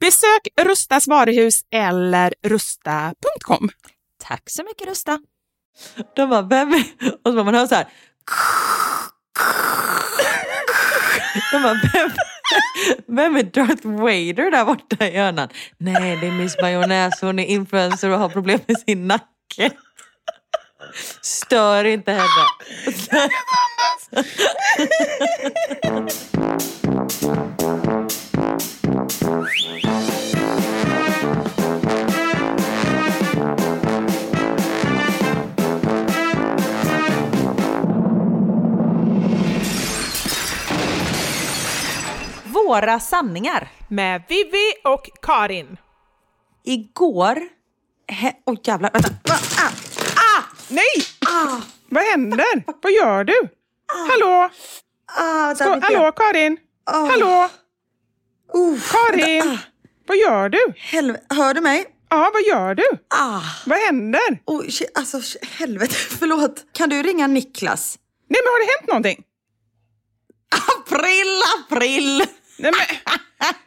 Besök Rustas varuhus eller rusta.com. Tack så mycket Rusta. De bara, vem är... Och så bara man hör så här. De bara, vem, vem är Darth Vader där borta i hörnan? Nej, det är Miss Majonnäs. Hon är influencer och har problem med sin nacke. Stör inte henne. Våra sanningar. Med Vivi och Karin. Igår... He, oh, jävlar, vänta. Ah, ah, Nej! ah, Vad händer? Vad gör du? Hallå? ah, Ska, där fick hallå, Karin? Ah. Hallå? Uh, Karin? ah, Vad gör du? helvete, hör du mig? Ja, vad gör du? Ah, Vad händer? oh, alltså helvete, förlåt. Kan du ringa Niklas? Nej, men har det hänt någonting? April, april! Nej, men,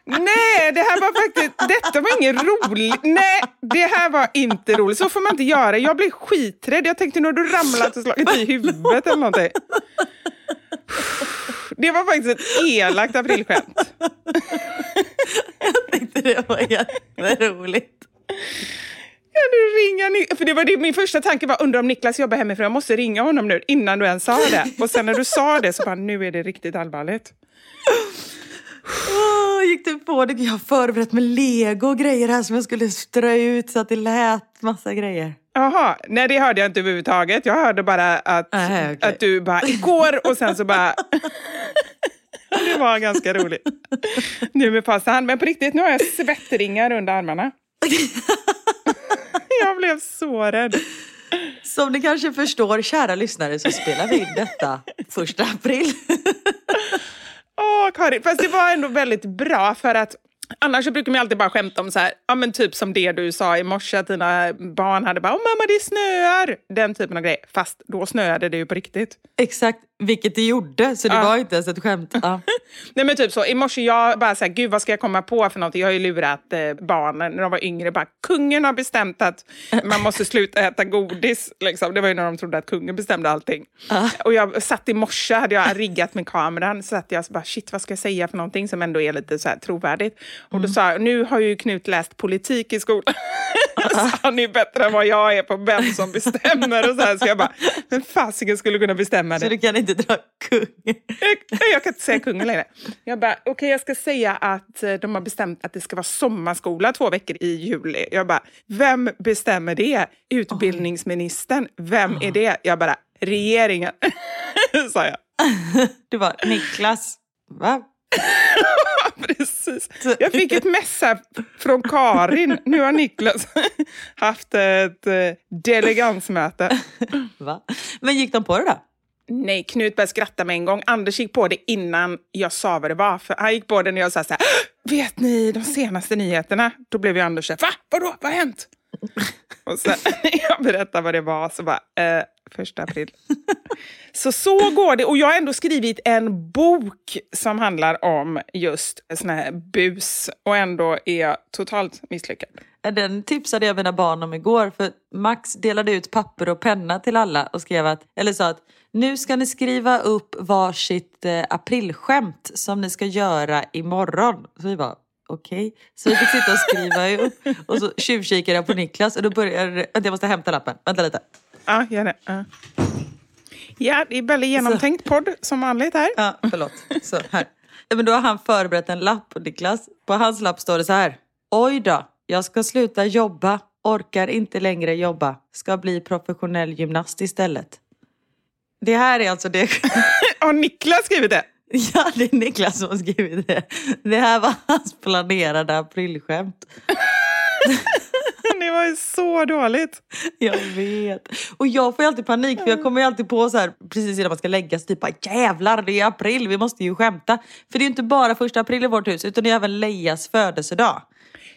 nej, det här var faktiskt, detta var ingen roligt. Nej, det här var inte roligt. Så får man inte göra. Jag blev skiträdd. Jag tänkte nu har du ramlat och slagit i huvudet eller någonting. Det var faktiskt ett elakt aprilskämt. Jag tänkte det var jätteroligt. Kan du ringa För det var det, min första tanke var, undrar om Niklas jobbar hemifrån. Jag måste ringa honom nu innan du ens sa det. Och sen när du sa det så bara, nu är det riktigt allvarligt. Oh, gick du på det? Jag har förberett med lego och grejer här som jag skulle strö ut så att det lät massa grejer. Jaha, nej det hörde jag inte överhuvudtaget. Jag hörde bara att, Nej, okej. att du bara, igår och sen så bara... det var ganska roligt. Nu med fast hand. Men på riktigt, nu har jag svettringar under armarna. jag blev så rädd. Som ni kanske förstår, kära lyssnare, så spelar vi in detta första april. Åh, Karin. Fast det var ändå väldigt bra för att Annars så brukar man alltid bara skämta om så här, ja men typ som det du sa i morse att dina barn hade bara, åh mamma det snöar, den typen av grejer. Fast då snöade det ju på riktigt. Exakt, vilket det gjorde, så det Ja. var inte ens ett skämt. Ja. Nej men typ så, i morse jag bara så här, gud vad ska jag komma på för någonting? Jag har ju lurat eh, barnen när de var yngre, bara kungen har bestämt att man måste sluta äta godis. Liksom. Det var ju när de trodde att kungen bestämde allting. Och jag satt i morse, hade jag riggat med kameran, så satt jag så bara shit vad ska jag säga för någonting som ändå är lite så här trovärdigt. Och då sa jag, nu har ju Knut läst politik i skolan. Han är bättre än vad jag är på vem som bestämmer. Och så, här. så jag bara, men fasiken skulle kunna bestämma Så det. du kan inte dra kung? Jag, jag kan inte säga kungen längre. Jag bara, okej okay, jag ska säga att eh, de har bestämt att det ska vara sommarskola två veckor i juli. Jag bara, vem bestämmer det? Utbildningsministern. Vem är det? Jag bara, regeringen, sa jag. Du bara, Niklas, va? Precis. Jag fick ett mess här från Karin. Nu har Niklas haft ett eh, delegansmöte. va? Men gick de på det då? Nej, Knut började skratta med en gång. Anders gick på det innan jag sa vad det var. För han gick på det när jag sa så här, vet ni de senaste nyheterna? Då blev ju Anders så här, va? Vadå? Vad har hänt? Och sen jag berättade vad det var, så bara, eh, första april. Så så går det. Och jag har ändå skrivit en bok som handlar om just sån här bus och ändå är jag totalt misslyckad. Den tipsade jag mina barn om igår för Max delade ut papper och penna till alla och skrev att, eller sa att nu ska ni skriva upp varsitt eh, aprilskämt som ni ska göra imorgon. Så vi bara okej. Okay. Så vi fick sitta och skriva upp och så tjuvkikade jag på Niklas och då började, vänta jag måste hämta lappen, vänta lite. Ja, gör det. Ja. Ja, det är väldigt genomtänkt podd som vanligt här. Ja, förlåt. Så, här. Ja, men då har han förberett en lapp, Niklas. På hans lapp står det så här. Oj då, jag ska sluta jobba, orkar inte längre jobba, ska bli professionell gymnast istället. Det här är alltså det... Har Niklas skrivit det? Ja, det är Niklas som har skrivit det. Det här var hans planerade aprilskämt. Det var ju så dåligt. Jag vet. Och jag får ju alltid panik för jag kommer ju alltid på så här precis innan man ska lägga sig typ bara, jävlar det är april, vi måste ju skämta. För det är ju inte bara första april i vårt hus utan det är även Leias födelsedag.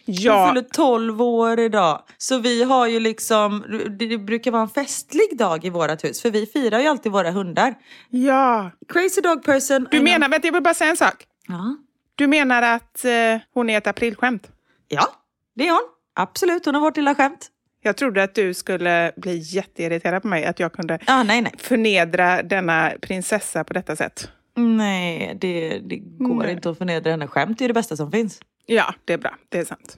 Ja. Hon fyller 12 år idag. Så vi har ju liksom, det brukar vara en festlig dag i vårt hus för vi firar ju alltid våra hundar. Ja. Crazy dog person. Du menar, vänta jag vill bara säga en sak. Ja. Du menar att eh, hon är ett aprilskämt? Ja, det är hon. Absolut, hon har vårt lilla skämt. Jag trodde att du skulle bli jätteirriterad på mig, att jag kunde ah, nej, nej. förnedra denna prinsessa på detta sätt. Nej, det, det går nej. inte att förnedra henne. Skämt är det bästa som finns. Ja, det är bra. Det är sant.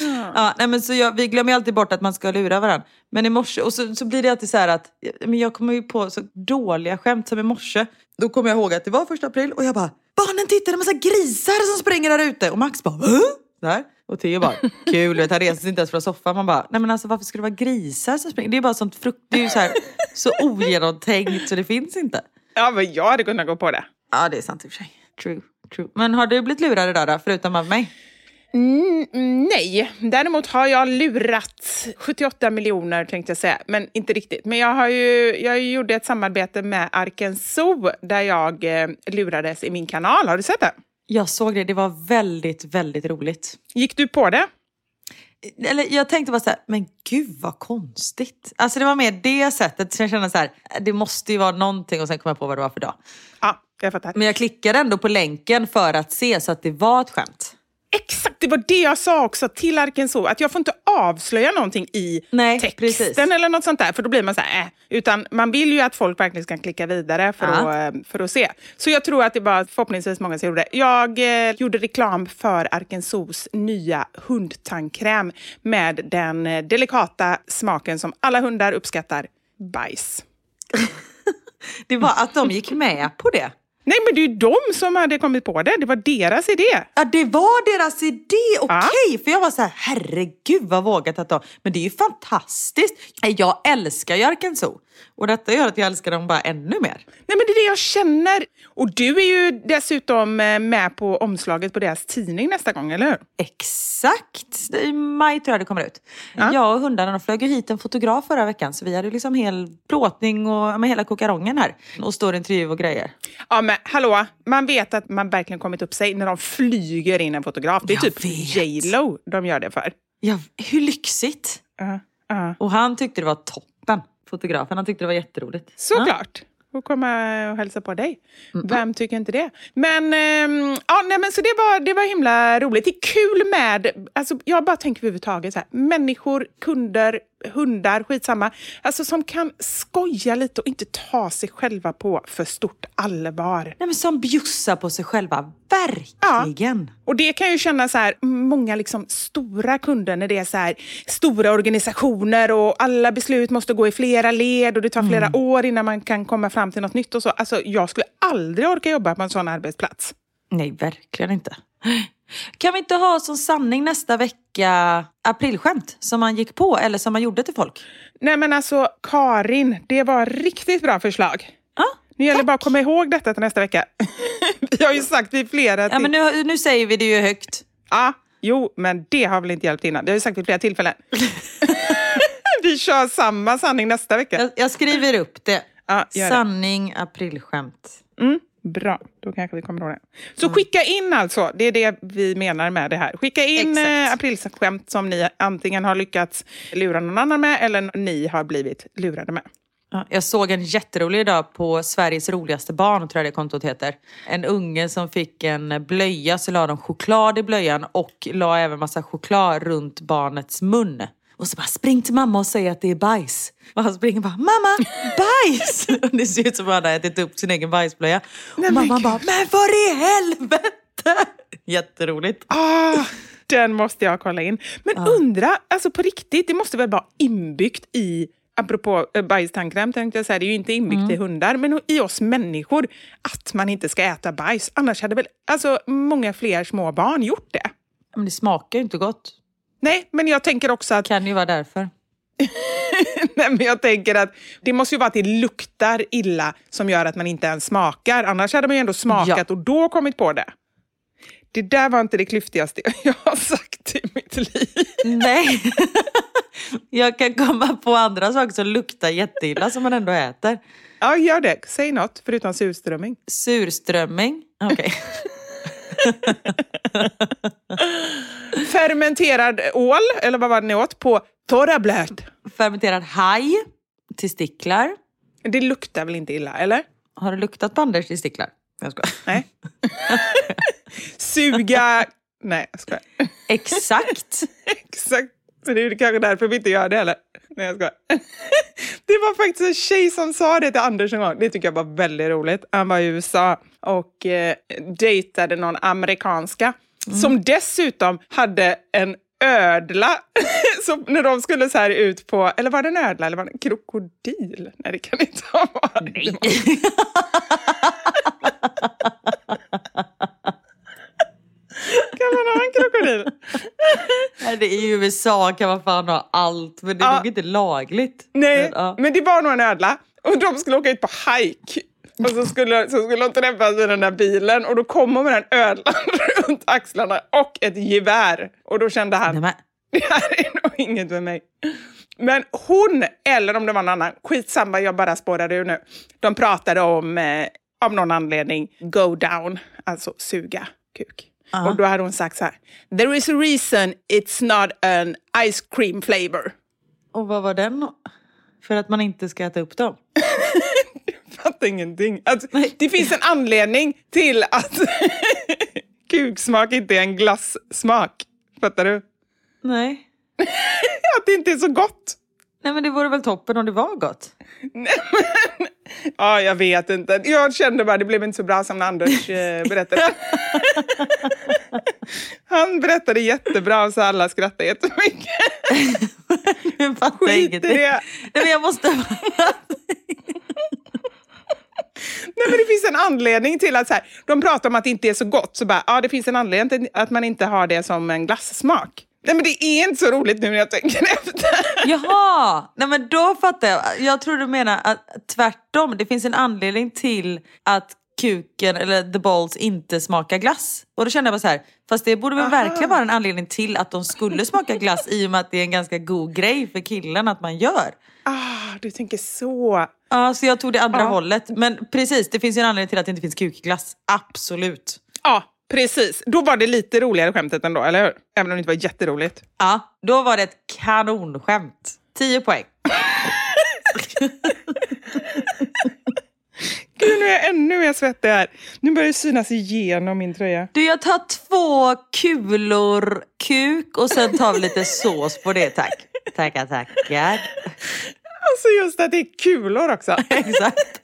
ja. ja, nej, men så jag, vi glömmer alltid bort att man ska lura varandra. Men i morse, och så, så blir det alltid så här att men jag kommer ju på så dåliga skämt som i morse. Då kommer jag ihåg att det var första april och jag bara Barnen tittar, en massa grisar som springer där ute. Och Max bara Hå? Där. Och Theo bara, kul, vet, han reser sig inte ens från soffan. Man bara, nej men alltså varför skulle det vara grisar som springer? Det är bara sånt frukt, det är ju så, här, så ogenomtänkt så det finns inte. Ja, men jag hade kunnat gå på det. Ja, det är sant i och för sig. True, true. Men har du blivit lurad idag då, förutom av mig? Mm, nej, däremot har jag lurat 78 miljoner tänkte jag säga, men inte riktigt. Men jag, har ju, jag gjorde ett samarbete med Arken Zoo där jag eh, lurades i min kanal. Har du sett det? Jag såg det, det var väldigt, väldigt roligt. Gick du på det? Eller jag tänkte bara så här, men gud vad konstigt. Alltså det var mer det sättet, så jag kände så här, det måste ju vara någonting och sen kom jag på vad det var för dag. Ja, jag fattar. Men jag klickade ändå på länken för att se så att det var ett skämt. Exakt, det var det jag sa också till Arken så att jag får inte avslöja någonting i Nej, texten precis. eller något sånt där, för då blir man så här, äh. Utan man vill ju att folk verkligen ska klicka vidare för, Ja. att, eh, för att se. Så jag tror att det var förhoppningsvis många som gjorde det. Jag eh, gjorde reklam för Arken Zoos nya hundtandkräm med den eh, delikata smaken som alla hundar uppskattar, bajs. Det var att de gick med på det. Nej, men det är ju de som hade kommit på det. Det var deras idé. Ja, det var deras idé! Okej, för jag var så här, herregud vad vågat att de... Men det är ju fantastiskt. Jag älskar Zoo. Och detta gör att jag älskar dem bara ännu mer. Nej, men det är det jag känner. Och du är ju dessutom eh, med på omslaget på deras tidning nästa gång, eller hur? Exakt! I maj tror jag det kommer ut. Ja. Jag och hundarna de flög ju hit en fotograf förra veckan så vi hade liksom hel plåtning och med hela kokarongen här. Och stor intervju och grejer. Ja, men hallå, man vet att man verkligen kommit upp sig när de flyger in en fotograf. Det är Jag typ vet. J.Lo de gör det för. Ja, hur lyxigt! Ja, ja. Och han tyckte det var toppen, fotografen. Han tyckte det var jätteroligt. Ja. Såklart. Och komma och hälsa på dig. Vem tycker inte det? Men, ehm, ja, nej, men så det var, det var himla roligt. Det är kul med, alltså, jag bara tänker överhuvudtaget så här, människor, kunder, hundar, skitsamma. Alltså som kan skoja lite och inte ta sig själva på för stort allvar. Nej, men som bjussar på sig själva. Verkligen. Ja. Och det kan ju kännas så här, många liksom stora kunder när det är så här, stora organisationer och alla beslut måste gå i flera led och det tar flera år innan man kan komma fram till något nytt och så. Alltså, jag skulle aldrig orka jobba på en sån arbetsplats. Nej, verkligen inte. Kan vi inte ha som sanning nästa vecka aprilskämt som man gick på eller som man gjorde till folk? Nej men alltså Karin, det var riktigt bra förslag. Ja, Nu gäller det tack. bara att komma ihåg detta till nästa vecka. Vi har ju sagt vid flera... Ja, men nu, nu säger vi det ju högt. Ja, jo, men det har väl inte hjälpt innan. Det har vi sagt vid flera tillfällen. vi kör samma sanning nästa vecka. Jag, jag skriver upp det. Det. Sanning, aprilskämt. Mm, bra, då kanske vi kommer ihåg det. Så skicka in alltså, det är det vi menar med det här. Skicka in eh, aprilskämt som ni antingen har lyckats lura någon annan med eller ni har blivit lurade med. Ja, jag såg en jätterolig idag på Sveriges roligaste barn, tror jag det kontot heter. En unge som fick en blöja, så la de choklad i blöjan och la även massa choklad runt barnets mun. Och så bara spring till mamma och säg att det är bajs. Och han springer bara, mamma, bajs! och det ser ut som att han har ätit upp sin egen bajsblöja. Och mamma bara, men för i helvete! Jätteroligt. Ah, den måste jag kolla in. Men undra, alltså på riktigt, det måste väl vara inbyggt i Apropå eh, bajstandkräm tänkte jag säga, det är ju inte inbyggt i hundar, men i oss människor, att man inte ska äta bajs. Annars hade väl alltså, många fler små barn gjort det. Men det smakar ju inte gott. Nej, men jag tänker också att, Kan ju vara därför. nej, men jag tänker att det måste ju vara att det luktar illa som gör att man inte ens smakar. Annars hade man ju ändå smakat och då kommit på det. Det där var inte det klyftigaste jag har sagt i mitt liv. Nej. jag kan komma på andra saker som luktar jätteilla som man ändå äter. Ja, gör det. Säg något, förutom surströmming. Surströmming. Okej. Fermenterad ål, eller vad var det ni åt, på torra blöt. Fermenterad haj. Testiklar. Det luktar väl inte illa, eller? Har du luktat på Anders testiklar? Jag skojar. Nej. Suga... Nej, jag skojar. Exakt. Exakt. Så det är kanske därför vi inte gör det heller. Nej, jag skojar. Det var faktiskt en tjej som sa det till Anders en gång. Det tycker jag var väldigt roligt. Han var i USA och eh, dejtade någon amerikanska som dessutom hade en ödla. Så när de skulle så här ut på, eller var det en ödla eller var det en krokodil? Nej, det kan inte ha varit. Nej. en krokodil? Nej, det är i USA kan man fan ha allt, men det är Ja. nog inte lagligt. Nej, Men, ja. men det var nog en ödla. Och de skulle åka ut på hike. Och så skulle, så skulle de träffas i den där bilen och då kom hon med den ödlan runt axlarna och ett gevär. Och då kände han, Nej, det här är nog inget för mig. Men hon, eller om det var någon annan, skitsamma, jag bara spårade ur nu. De pratade om, eh, av någon anledning, go down, alltså suga kuk. Ja. Och då hade hon sagt så här, there is a reason it's not an ice cream flavor. och vad var den? För att man inte ska äta upp dem? fattar ingenting. Att det finns en anledning till att kuksmak inte är en glassmak. Fattar du? Nej. Att det inte är så gott. Nej, men det vore väl toppen om det var gott? Ja, jag vet inte. Jag kände bara det blev inte så bra som Anders eh, berättade. Han berättade jättebra så alla skrattade jättemycket. Nu fattar jag Skit i det. Nej, men jag måste... Nej, men det finns en anledning till att så här, de pratar om att det inte är så gott. Så bara, ja, det finns en anledning till att man inte har det som en glassmak. Nej, men det är inte så roligt nu när jag tänker efter. Jaha! Nej men då fattar jag. Jag tror du menar att tvärtom. Det finns en anledning till att kuken eller the balls inte smakar glass. Och då kände jag bara så här, fast det borde väl verkligen vara en anledning till att de skulle smaka glass i och med att det är en ganska god grej för killen att man gör. Ah, du tänker så. Ja, så jag tog det andra Ja. hållet. Men precis, det finns ju en anledning till att det inte finns kukglass. Absolut. Ja, precis. Då var det lite roligare skämtet ändå, eller hur? Även om det inte var jätteroligt. Ja, då var det ett kanonskämt. 10 poäng. Gud, nu är jag ännu mer svettig här. Nu börjar det synas igenom min tröja. Du, jag tar två kulor kuk och sen tar vi lite sås på det tack. Tackar, tackar. Alltså just att det är kulor också. Exakt.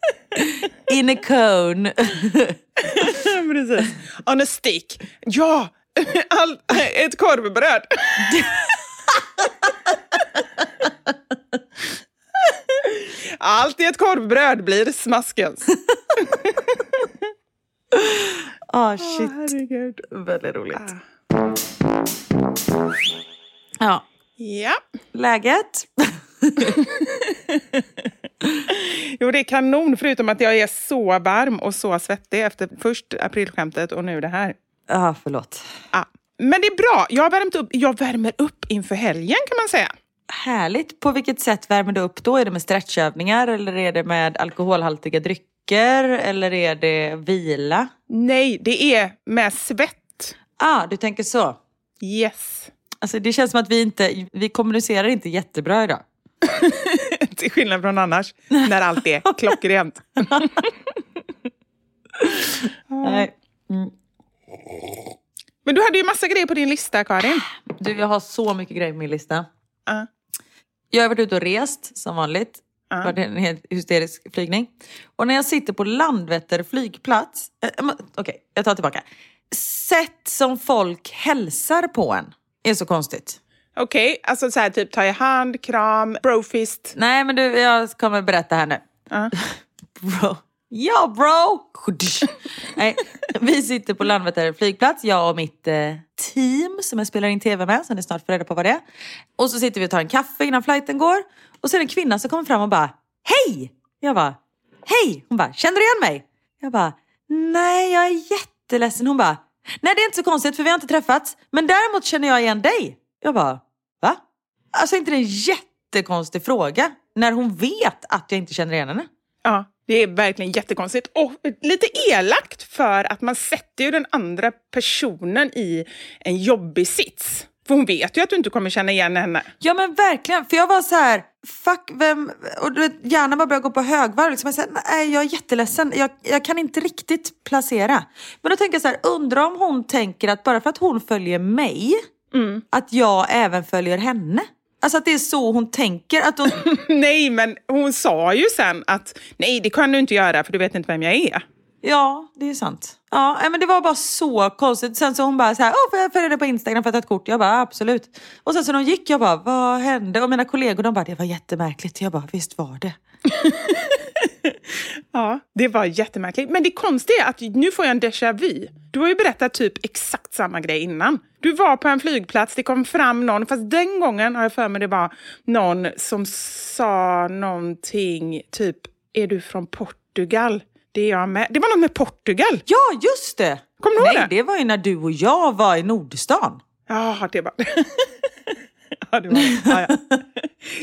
In a cone. Precis. On a stick. Ja, All, ett korvbröd. Allt i ett korvbröd blir smaskens. Ah, shit. herregud. Väldigt roligt. Ja, Ja, läget? jo det är kanon förutom att jag är så varm och så svettig efter först aprilskämtet och nu det här. Ja, förlåt. Ja. Men det är bra, jag, har värmt upp, jag värmer upp inför helgen kan man säga. Härligt. På vilket sätt värmer du upp då? Är det med stretchövningar eller är det med alkoholhaltiga drycker eller är det vila? Nej, det är med svett. Ah, du tänker så. Yes. Alltså det känns som att vi inte, vi kommunicerar inte jättebra idag. Till skillnad från annars, när allt är klockrent. Nej. Mm. Men du hade ju massa grejer på din lista, Karin. Du, jag har så mycket grejer på min lista. Ja. Jag har varit ute och rest som vanligt. Ja. Det var en helt hysterisk flygning. Och när jag sitter på Landvetter flygplats. Äh, Okej, jag tar tillbaka. Sätt som folk hälsar på en är så konstigt. Okej, alltså så här typ ta i hand, kram, brofist. Nej, men du, jag kommer berätta här nu. Ja. Bro. Ja, bro! Nej, vi sitter på Landvetter flygplats, jag och mitt eh, team som jag spelar in tv med, så ni snart får reda på vad det är. Och så sitter vi och tar en kaffe innan flighten går. Och så är det en kvinna som kommer fram och bara Hej! Jag bara Hej! Hon bara Känner du igen mig? Jag bara Nej, jag är jätteledsen. Hon bara Nej, det är inte så konstigt för vi har inte träffats. Men däremot känner jag igen dig. Jag bara? Alltså inte det en jättekonstig fråga? När hon vet att jag inte känner igen henne. Ja, det är verkligen jättekonstigt. Och lite elakt för att man sätter ju den andra personen i en jobbig sits. För hon vet ju att du inte kommer känna igen henne. Ja men verkligen, för jag var så här, fuck vem, och du vet, hjärnan bara började gå på högvarv. Liksom. Jag, sa, nej, jag är jätteledsen, jag, jag kan inte riktigt placera. Men då tänker jag så här, undrar om hon tänker att bara för att hon följer mig, att jag även följer henne. Alltså att det är så hon tänker. Att hon, Nej, men hon sa ju sen att nej, det kan du inte göra för du vet inte vem jag är. ja, det är sant. Ja, men det var bara så konstigt. Sen så hon bara så här, Åh, får jag följa dig på Instagram för att ta ett kort? Jag bara, absolut. Och sen så när hon gick, jag bara, vad hände? Och mina kollegor de bara, det var jättemärkligt. Jag bara, visst var det. Ja, det var jättemärkligt. Men det konstiga är att nu får jag en déjà vu. Du har ju berättat typ exakt samma grej innan. Du var på en flygplats, det kom fram någon, fast den gången har jag för mig det var någon som sa någonting, typ, är du från Portugal? Det är jag med. Det var något med Portugal. Ja, just det! Kommer du ihåg Nej, det? det var ju när du och jag var i Nordstan. Ja, det var ja, det. Var, ja, ja.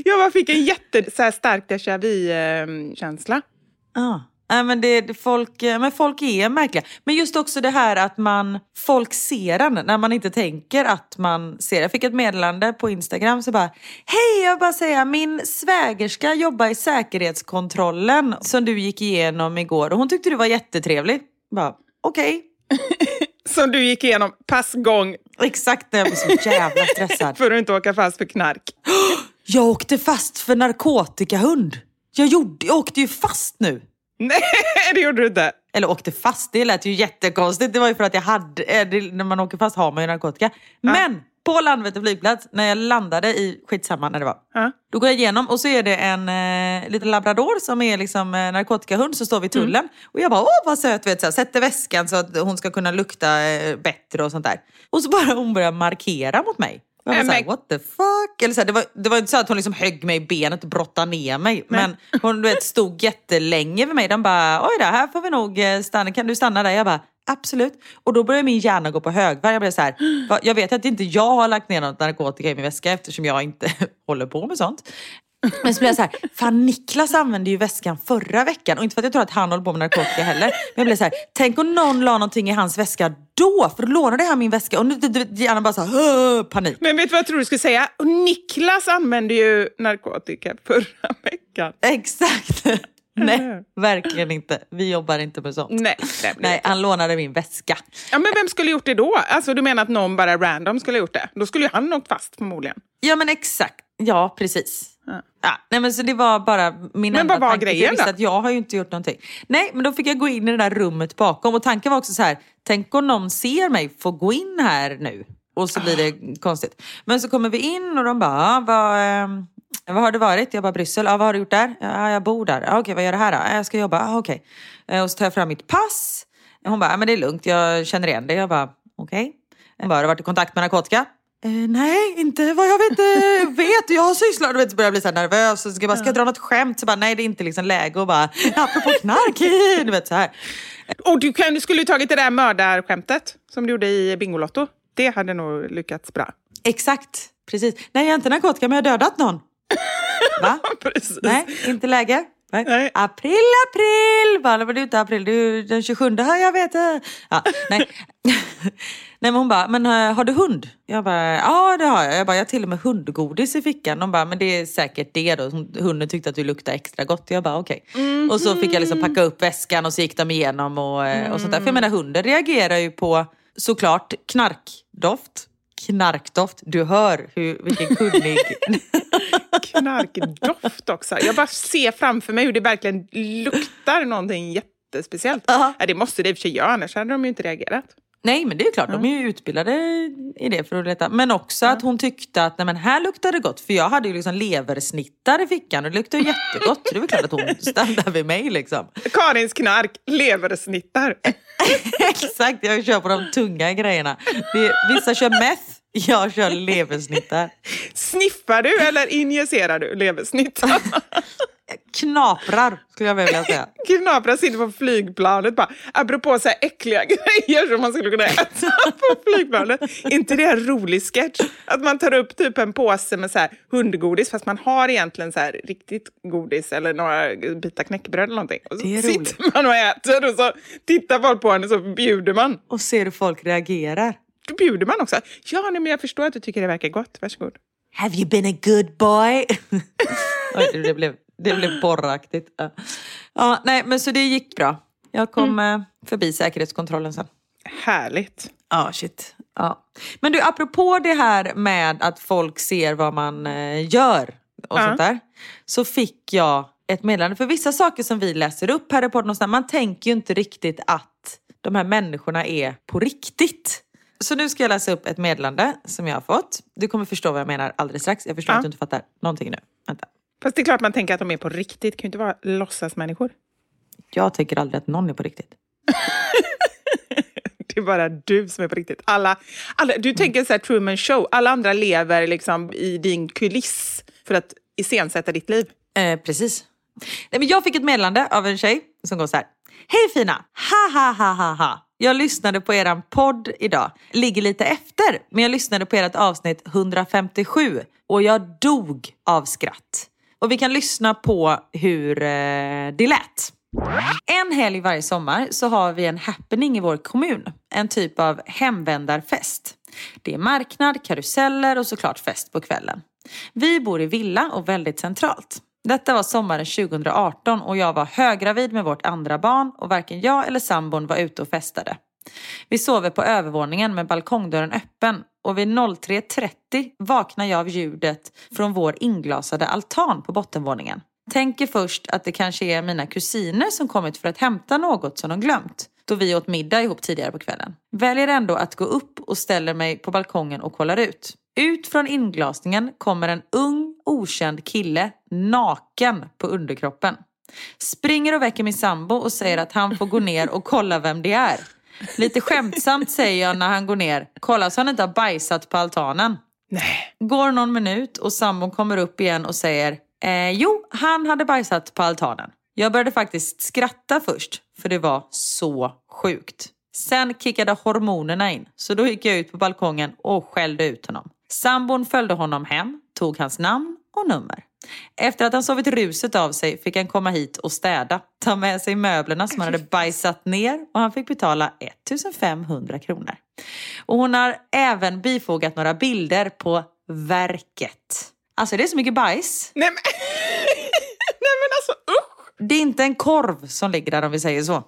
Jag bara fick en jätte, så här, stark déjà vu-känsla. Ja. Nej, men, det, folk, eh, men folk är märkliga. Men just också det här att man, folk ser en när man inte tänker att man ser. Jag fick ett meddelande på Instagram så bara Hej, jag vill bara säga min svägerska jobbar i säkerhetskontrollen som du gick igenom igår och hon tyckte du var jättetrevlig. Bara, Okej. Som du gick igenom passgång Exakt när jag blev så jävla stressad. för att inte åka fast för knark. Jag åkte fast för narkotikahund. Jag, gjorde, jag åkte ju fast nu. Nej, det gjorde du inte. Eller åkte fast, det lät ju jättekonstigt. Det var ju för att jag hade, eh, när man åker fast har man ju narkotika. Men på Landvetter flygplats, när jag landade i, skitsamma när det var. Ja. Då går jag igenom och så är det en eh, liten labrador som är liksom eh, narkotikahund, så står vi i tullen. Och jag bara, åh vad söt, vet, så här, sätter väskan så att hon ska kunna lukta eh, bättre och sånt där. Och så bara hon börjar markera mot mig. Jag var Nej, såhär, what the fuck? Eller så här, det, var, det var inte så att hon liksom högg mig i benet och brottade ner mig. Men hon du vet, stod jättelänge vid mig. De bara, oj då, här får vi nog eh, stanna. Kan du stanna där? Jag bara, absolut. Och då började min hjärna gå på högvarv. Jag blev så här, "Va? jag vet att inte jag har lagt ner något narkotika i min väska eftersom jag inte håller på med sånt. Men så blev jag så här, fan Niklas använde ju väskan förra veckan och inte för att jag tror att han håller på med narkotika heller. Men jag blev så här, tänk om någon la någonting i hans väska då, för då lånade han min väska och nu hjärnan bara så här, panik. Men vet du vad jag tror du skulle säga? Och Niklas använde ju narkotika förra veckan. Exakt. Nej, verkligen inte. Vi jobbar inte med sånt. Nej, nej, han lånade min väska. Ja, men vem skulle gjort det då? Alltså, du menar att någon bara random skulle gjort det? Då skulle ju han åkt fast förmodligen. Ja, men exakt. Ja, precis. Ja. Ja, nej, men så det var bara min Men enda vad var tanke. grejen Jag visste då? att jag har ju inte gjort någonting. Nej, men då fick jag gå in i det där rummet bakom. Och tanken var också så här, tänk om någon ser mig få gå in här nu. Och så blir det konstigt. Men så kommer vi in och de bara, "Ja, vad, ehm, vad har det varit? Jag bara, Bryssel. Ja, vad har du gjort där? Ja, jag bor där. Ja, okej, vad gör du här då? "Ja, Jag ska jobba. Ja, okej. Eh, Och så tar jag fram mitt pass. Hon bara, ja, men det är lugnt, jag känner igen det. Jag bara, okej. Hon bara, har du varit i kontakt med narkotika? Eh, nej, inte vad jag vet. eh, vet. Jag har sysslat... Du vet, så börjar jag bli så nervös. Och ska, jag bara, ska jag dra något skämt? Så bara, nej, det är inte liksom läge. Och bara, apropå knark. du vet så här. Och du, kan, du skulle ju tagit det där mördarskämtet som du gjorde i Bingolotto. Det hade nog lyckats bra. Exakt, precis. Nej, jag har inte narkotika, men jag har dödat någon. Va? Precis. Nej, inte läge. Nej. Nej. April, april! Bara, "Men det är inte april, ju den 27. Ja, jag vet. det." Ja, nej. nej, men hon bara, men eh, har du hund? Jag bara, ja det har jag. Jag bara, jag har till och med hundgodis i fickan. De bara, men det är säkert det då. Hunden tyckte att du luktade extra gott. Jag bara, okej. Och så fick jag liksom packa upp väskan och så gick de igenom och, eh, och sånt där. För jag menar, hunden reagerar ju på såklart knarkdoft. Knarkdoft. Du hör hur, vilken kunnig... Knarkdoft också. Jag bara ser framför mig hur det verkligen luktar någonting jättespeciellt. Ja. Ja, det måste det i och för sig göra, annars hade de ju inte reagerat. Nej men det är klart, de är ju utbildade i det för att leta. Men också att hon tyckte att nej, men här luktar det gott. För jag hade ju liksom leversnittar i fickan och det luktade jättegott. Så det var klart att hon stannade vid mig liksom. Karins knark, leversnittar. Exakt, jag kör på de tunga grejerna. Vissa kör meth, jag kör leversnittar. Sniffar du eller injicerar du leversnittar? Knaprar skulle jag vilja säga. Knaprar sitter på flygplanet bara, apropå så här äckliga grejer som man skulle kunna äta på flygplanet. inte det en rolig sketch? Att man tar upp typ en påse med så här hundgodis fast man har egentligen så här riktigt godis eller några bitar knäckebröd eller någonting. Och så Det är sitter man och äter och så tittar folk på en och så bjuder man. Och ser hur folk reagerar. Då bjuder man också. Ja, nej, men jag förstår att du tycker det verkar gott. Varsågod. Have you been a good boy? Oj, det blev, det blev borraktigt. Ja. ja, nej men så det gick bra. Jag kom eh, förbi säkerhetskontrollen sen. Härligt. Ja, shit. Ja. Men du, apropå det här med att folk ser vad man eh, gör och Ja. sånt där. Så fick jag ett meddelande. För vissa saker som vi läser upp här i podden, och sånt man tänker ju inte riktigt att de här människorna är på riktigt. Så nu ska jag läsa upp ett meddelande som jag har fått. Du kommer förstå vad jag menar alldeles strax. Jag förstår Ja. att du inte fattar någonting nu. Vänta. Fast det är klart man tänker att de är på riktigt. Det kan ju inte vara låtsasmänniskor. Jag tänker aldrig att någon är på riktigt. Det är bara du som är på riktigt. Alla, alla, du tänker så här Truman Show. Alla andra lever liksom i din kuliss för att iscensätta ditt liv. Eh, precis. Nej, men jag fick ett meddelande av en tjej som går så här. Hej fina! Ha ha ha ha ha! Jag lyssnade på eran podd idag. Ligger lite efter, men jag lyssnade på ert avsnitt 157 och jag dog av skratt. Och vi kan lyssna på hur eh, det lät. En helg varje sommar så har vi en happening i vår kommun. En typ av hemvändarfest. Det är marknad, karuseller och såklart fest på kvällen. Vi bor i villa och väldigt centralt. Detta var sommaren 2018 och jag var höggravid med vårt andra barn och varken jag eller sambon var ute och festade. Vi sover på övervåningen med balkongdörren öppen och vid 03.30 vaknar jag av ljudet från vår inglasade altan på bottenvåningen. Tänker först att det kanske är mina kusiner som kommit för att hämta något som de glömt då vi åt middag ihop tidigare på kvällen. Väljer ändå att gå upp och ställer mig på balkongen och kollar ut. Ut från inglasningen kommer en ung okänd kille naken på underkroppen. Springer och väcker min sambo och säger att han får gå ner och kolla vem det är. Lite skämtsamt säger jag när han går ner, kolla så han inte har bajsat på altanen. Nej. Går någon minut och sambon kommer upp igen och säger eh, Jo, han hade bajsat på altanen. Jag började faktiskt skratta först, för det var så sjukt. Sen kickade hormonerna in, så då gick jag ut på balkongen och skällde ut honom. Sambon följde honom hem, tog hans namn och nummer. Efter att han sovit ruset av sig fick han komma hit och städa, ta med sig möblerna som han hade bajsat ner och han fick betala 1500 kronor. Och hon har även bifogat några bilder på verket. Alltså det är så mycket bajs. Nej men, Nej, men alltså usch! Det är inte en korv som ligger där om vi säger så.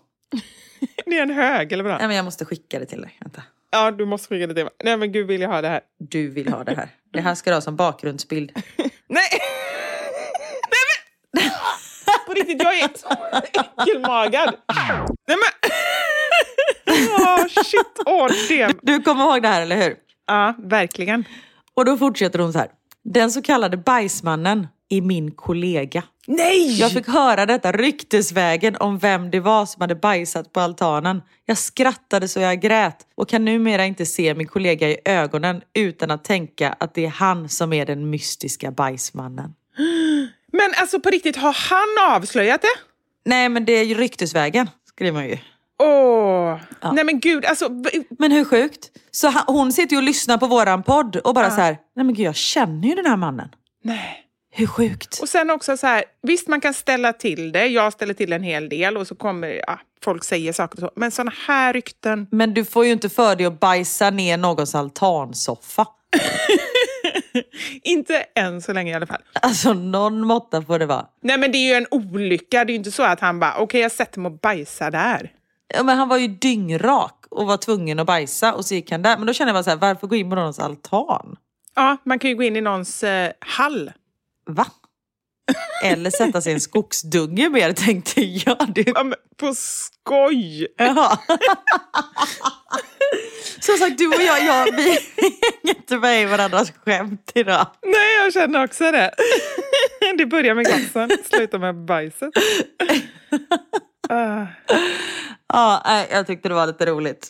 Det är en hög, eller vadå? Nej, men jag måste skicka det till dig. Vänta. Ja, du måste skicka det till mig. Nej men gud, vill jag ha det här? Du vill ha det här. Det här ska du ha som bakgrundsbild. Nej! Nej men! På riktigt, jag är så äckelmagad. Nej men! Åh, shit, åh det. Du kommer ihåg det här, eller hur? Ja, verkligen. Och då fortsätter hon så här. Den så kallade bajsmannen är min kollega. Nej! Jag fick höra detta ryktesvägen om vem det var som hade bajsat på altanen. Jag skrattade så jag grät och kan numera inte se min kollega i ögonen utan att tänka att det är han som är den mystiska bajsmannen. Men alltså på riktigt, har han avslöjat det? Nej, men det är ju ryktesvägen, skriver man ju. Åh, nej men gud, alltså. Men hur sjukt? Så hon sitter ju och lyssnar på våran podd och bara så här, nej men gud jag känner ju den här mannen. Nej. Hur sjukt? Och sen också så här, visst man kan ställa till det, jag ställer till en hel del och så kommer, ja, folk säger saker och så. Men såna här rykten, Men du får ju inte för dig att bajsa ner någons altansoffa. inte än så länge i alla fall. Alltså någon måtta får det vara. Nej men det är ju en olycka, det är ju inte så att han bara, okej jag sätter mig och bajsar där. Ja, men han var ju dyngrak och var tvungen att bajsa och så gick han där. Men då kände jag bara så här, varför gå in på någons altan? Ja, man kan ju gå in i någons eh, hall. Va? Eller sätta sig i en skogsdunge mer tänkte jag. Det... Ja, på skoj! Jaha. Som sagt, du och jag, jag vi hänger inte med i varandras skämt idag. Nej, jag känner också det. Det börjar med glassen, slutar med bajset. Ah. Ja, jag tyckte det var lite roligt.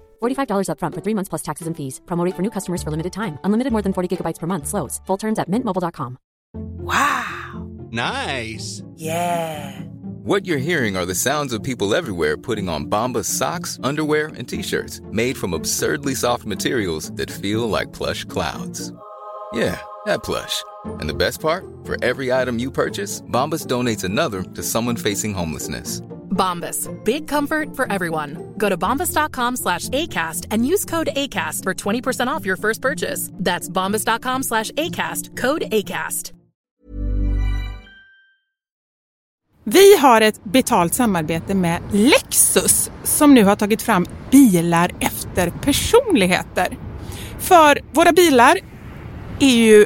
$45 upfront for three months plus taxes and fees. Promo rate for new customers for limited time. Unlimited more than 40 gigabytes per month. Slows. Full terms at mintmobile.com. Wow. Nice. Yeah. What you're hearing are the sounds of people everywhere putting on Bombas socks, underwear, and t-shirts made from absurdly soft materials that feel like plush clouds. Yeah, that plush. And the best part? For every item you purchase, Bombas donates another to someone facing homelessness. Bombas. Big comfort for everyone. Go to bombas.com slash ACAST and use code ACAST for 20% off your first purchase. That's bombas.com slash ACAST. Code ACAST. Vi har ett betalt samarbete med Lexus som nu har tagit fram bilar efter personligheter. För våra bilar är ju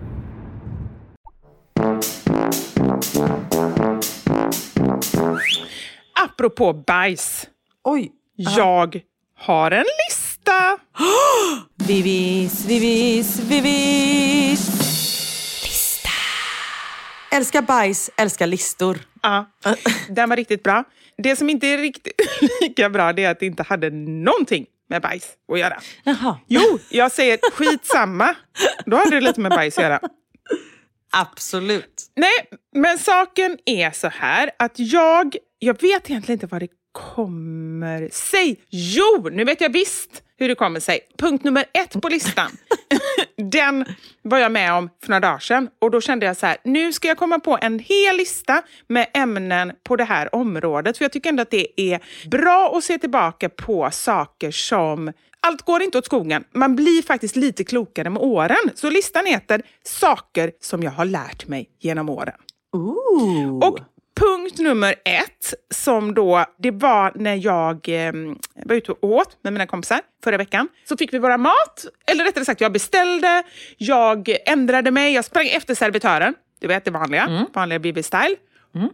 Apropå bajs. Oj! Jag har en lista. Vivis, vivis, vivis! Lista! Älskar bajs, älskar listor. Ja, den var riktigt bra. Det som inte är riktigt lika bra det är att det inte hade någonting med bajs att göra. Jaha. Jo, jag säger skitsamma. Då hade det lite med bajs att göra. Absolut. Nej, men saken är så här att jag, jag vet egentligen inte vad det kommer sig. Jo, nu vet jag visst hur det kommer sig. Punkt nummer ett på listan. Den var jag med om för några dagar sedan och då kände jag så här, nu ska jag komma på en hel lista med ämnen på det här området. För jag tycker ändå att det är bra att se tillbaka på saker som allt går inte åt skogen. Man blir faktiskt lite klokare med åren. Så listan heter Saker som jag har lärt mig genom åren. Ooh. Och punkt nummer ett, som då, det var när jag eh, var ute och åt med mina kompisar förra veckan. Så fick vi våra mat, eller rättare sagt jag beställde, jag ändrade mig, jag sprang efter servitören. Du vet det vanliga, Mm. vanliga BB-style.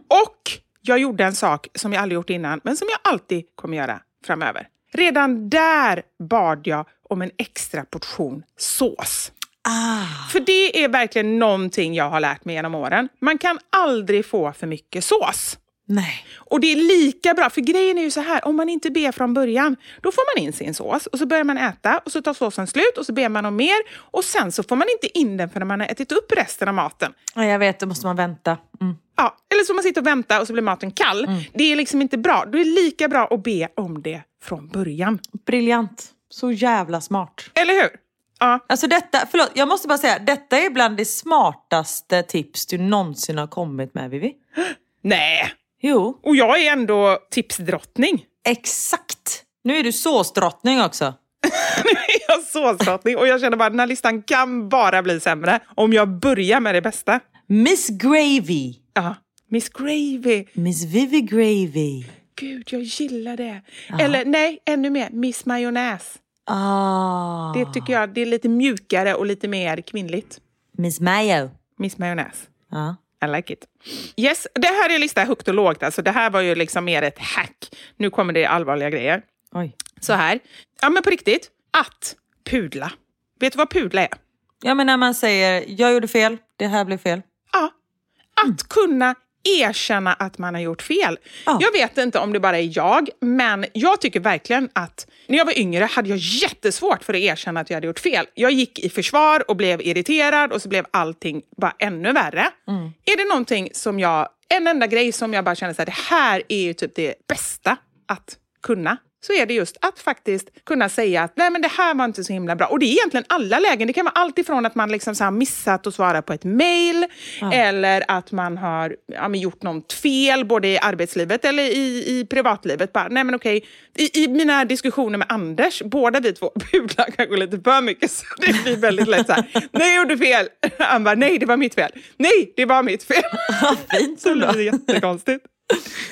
Och jag gjorde en sak som jag aldrig gjort innan, men som jag alltid kommer göra framöver. Redan där bad jag om en extra portion sås. Ah. För det är verkligen någonting jag har lärt mig genom åren. Man kan aldrig få för mycket sås. Nej. Och det är lika bra, för grejen är ju så här, om man inte ber från början, då får man in sin sås och så börjar man äta och så tar såsen slut och så ber man om mer och sen så får man inte in den förrän man har ätit upp resten av maten. Ja, jag vet, då måste man vänta. Mm. Ja, eller så man sitter och väntar och så blir maten kall. Det är liksom inte bra. Då är det lika bra att be om det från början. Briljant. Så jävla smart. Eller hur? Ja. Alltså detta, förlåt, jag måste bara säga, detta är bland det smartaste tips du någonsin har kommit med Vivi. Nej, Jo, och jag är ändå tipsdrottning. exakt. Nu är du såsdrottning också. Nu är jag såsdrottning och jag känner bara att den här listan kan bara bli sämre om jag börjar med det bästa. Miss Gravy. Ja, Miss Gravy. Miss Vivi Gravy. Gud, jag gillar det. Eller nej, ännu mer, Miss Majonnäs. Ah. Det tycker jag det är lite mjukare och lite mer kvinnligt. Miss Mayo. Miss Majonnäs. Ja. I like it. Yes, det här är lista högt och lågt. Alltså, det här var ju liksom mer ett hack. Nu kommer det allvarliga grejer. Oj. Så här. Ja, men på riktigt. Att pudla. Vet du vad pudla är? Ja men när man säger, jag gjorde fel, det här blev fel. Ja. Att kunna erkänna att man har gjort fel. Ja. Jag vet inte om det bara är jag, men jag tycker verkligen att när jag var yngre hade jag jättesvårt för att erkänna att jag hade gjort fel. Jag gick i försvar och blev irriterad och så blev allting bara ännu värre. Är det någonting som jag, en enda grej som jag bara känner här, det här är typ det bästa att kunna så är det just att faktiskt kunna säga att nej men det här var inte så himla bra. Och det är egentligen alla lägen. Det kan vara allt ifrån att man liksom så här missat att svara på ett mail eller att man har ja, gjort något fel både i arbetslivet eller i, i privatlivet. Bara, nej men okej, I, i mina diskussioner med Anders, båda vi två pudlar kanske lite för mycket så det blir väldigt lätt så här, nej jag gjorde fel. Han bara, nej det var mitt fel. Nej, det var mitt fel. Fint Så det blir jättekonstigt.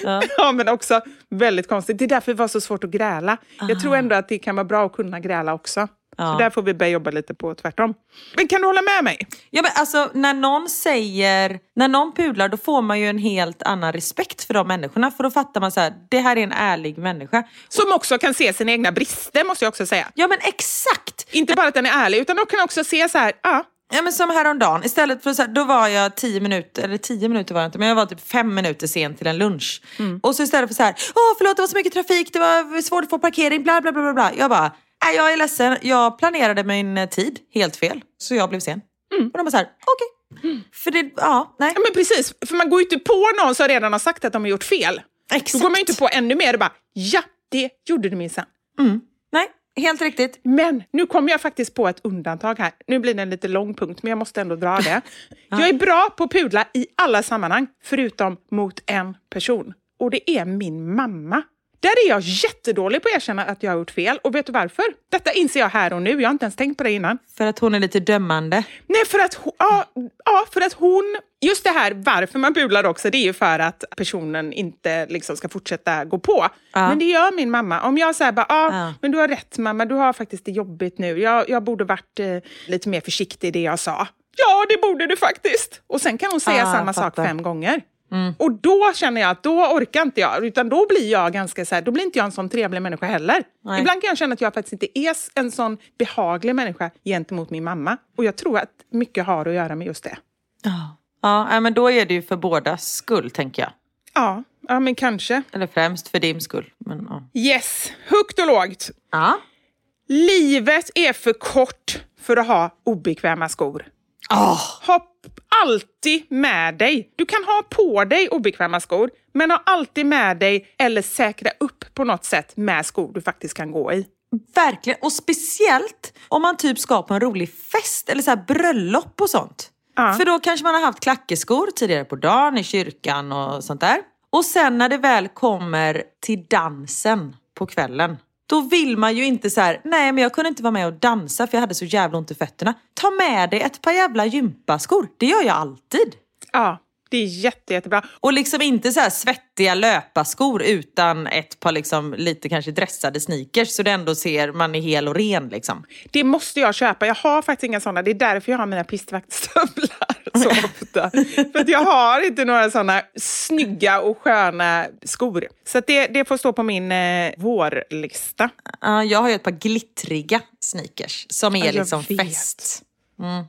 Ja. Ja, men också väldigt konstigt. Det är därför det var så svårt att gräla. Jag tror ändå att det kan vara bra att kunna gräla också. Ja. Så där får vi börja jobba lite på tvärtom. Men kan du hålla med mig? Ja, men alltså, när någon säger, när någon pudlar då får man ju en helt annan respekt för de människorna. För då fattar man så här, det här är en ärlig människa. Som också kan se sina egna brister, måste jag också säga. Ja men exakt! Inte bara att den är ärlig, utan de kan också se så här, ja, Ja men som häromdagen, istället för så här, då var jag tio minuter, eller tio minuter var det inte, men jag var typ fem minuter sen till en lunch. Och så istället för så här, åh förlåt det var så mycket trafik, det var svårt att få parkering, bla bla bla bla. bla. Jag bara, nej jag är ledsen, jag planerade min eh, tid helt fel, så jag blev sen. Och de bara så här, okej. För det, ja, nej. ja men precis. För man går ju inte på någon som redan har sagt att de har gjort fel. Exakt. Då går man ju inte på ännu mer och bara, ja, det gjorde du minsann. Nej, helt riktigt. Men nu kommer jag faktiskt på ett undantag här. Nu blir det en lite lång punkt, men jag måste ändå dra det. Jag är bra på att pudla i alla sammanhang, förutom mot en person. Och det är min mamma. Där är jag jättedålig på att erkänna att jag har gjort fel. Och vet du varför? Detta inser jag här och nu. Jag har inte ens tänkt på det innan. För att hon är lite dömande. Nej, för att, hon, ja, ja, för att hon... Just det här varför man pudlar också, det är ju för att personen inte liksom ska fortsätta gå på. Ja. Men det gör min mamma. Om jag säger bara, ja, Ja. men du har rätt mamma, du har faktiskt det jobbigt nu. Jag, jag borde varit eh, lite mer försiktig i det jag sa. Ja, det borde du faktiskt. Och sen kan hon säga Ah, samma sak fem gånger. Och då känner jag att då orkar inte jag, utan då blir jag ganska så här, då blir inte jag en sån trevlig människa heller. Nej. Ibland kan jag känna att jag faktiskt inte är en sån behaglig människa gentemot min mamma. Och jag tror att mycket har att göra med just det. Ja. Ja, men då är det ju för bådas skull tänker jag. Ja, ja men kanske. Eller främst för din skull. Men, ja. Yes, högt och lågt. Ja. Livet är för kort för att ha obekväma skor. Åh, Ha alltid med dig. Du kan ha på dig obekväma skor, men ha alltid med dig eller säkra upp på något sätt med skor du faktiskt kan gå i. verkligen. Och speciellt om man typ ska på en rolig fest eller så bröllop och sånt. Ja. För då kanske man har haft klackeskor tidigare på dagen i kyrkan och sånt där. Och sen när det väl kommer till dansen på kvällen. Då vill man ju inte så här, nej men jag kunde inte vara med och dansa för jag hade så jävla ont i fötterna. Ta med dig ett par jävla gympaskor. Det gör jag alltid. Ja, Det är jätte, jättebra. Och liksom inte så svettiga löparskor utan ett par liksom lite kanske dressade sneakers så det ändå ser man är hel och ren liksom. Det måste jag köpa. Jag har faktiskt inga sådana. Det är därför jag har mina pistvaktstövlar så ofta. För jag har inte några sådana snygga och sköna skor. Så det, det får stå på min eh, vårlista. Ja, jag har ju ett par glittriga sneakers som är Ja, liksom vet. fest.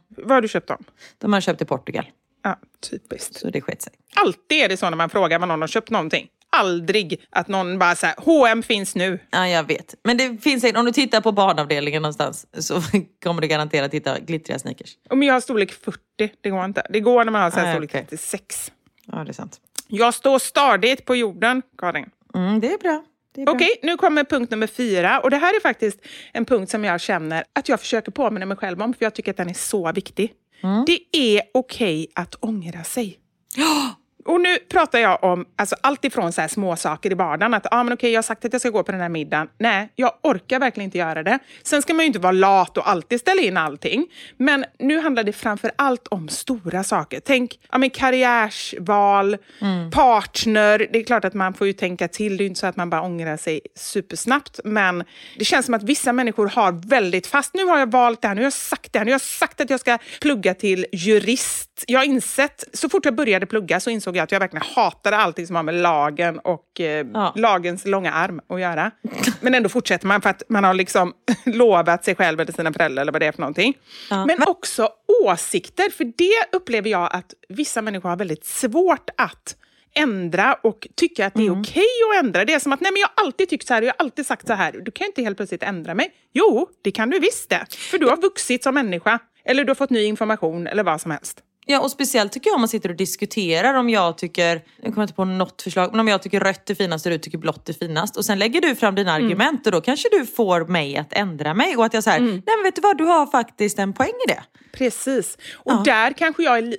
Vad har du köpt dem? De har jag köpt i Portugal. Ja, typiskt. Så det sket sig. Alltid är det så när man frågar vad någon har köpt någonting. Aldrig att någon bara säger H&M finns nu. Ja, jag vet. Men det finns en, om du tittar på barnavdelningen någonstans så kommer du garanterat hitta glittriga sneakers. Om jag har storlek 40, det går inte. Det går när man har så här Nej, storlek okej. 36. Ja, det är sant. Jag står stadigt på jorden, Karin. Mm, det är bra. Okej, nu kommer punkt nummer fyra. Och det här är faktiskt en punkt som jag känner att jag försöker påminna mig själv om, för jag tycker att den är så viktig. Det är okej att ångra sig. Och nu pratar jag om alltså, allt ifrån så här små saker i vardagen. Att ah, men okej, jag har sagt att jag ska gå på den här middagen. Nej, jag orkar verkligen inte göra det. Sen ska man ju inte vara lat och alltid ställa in allting. Men nu handlar det framför allt om stora saker. Tänk ja, men karriärsval, partner. Det är klart att man får ju tänka till. Det är inte så att man bara ångrar sig supersnabbt. Men det känns som att vissa människor har väldigt fast. Nu har jag valt det här, nu har jag sagt det här, nu har jag sagt att jag ska plugga till jurist. Jag har insett, så fort jag började plugga så insåg jag att jag verkligen hatade allting som har med lagen och eh, Ja. lagens långa arm att göra. Men ändå fortsätter man för att man har liksom lovat sig själv eller sina föräldrar eller vad det är för någonting. Men också åsikter, för det upplever jag att vissa människor har väldigt svårt att ändra och tycka att det är okej att ändra. Det är som att nej men jag har alltid tyckt så här och jag har alltid sagt så här. Du kan ju inte helt plötsligt ändra mig. Jo, det kan du visst det. För du har vuxit som människa. Eller du har fått ny information eller vad som helst. Ja, och speciellt tycker jag om man sitter och diskuterar om jag tycker, jag kommer inte på något förslag, men om jag tycker rött är finast och du tycker blått är finast. Och sen lägger du fram dina argument och då kanske du får mig att ändra mig. Och att jag säger, nej men vet du vad, du har faktiskt en poäng i det. Precis. Och där kanske jag är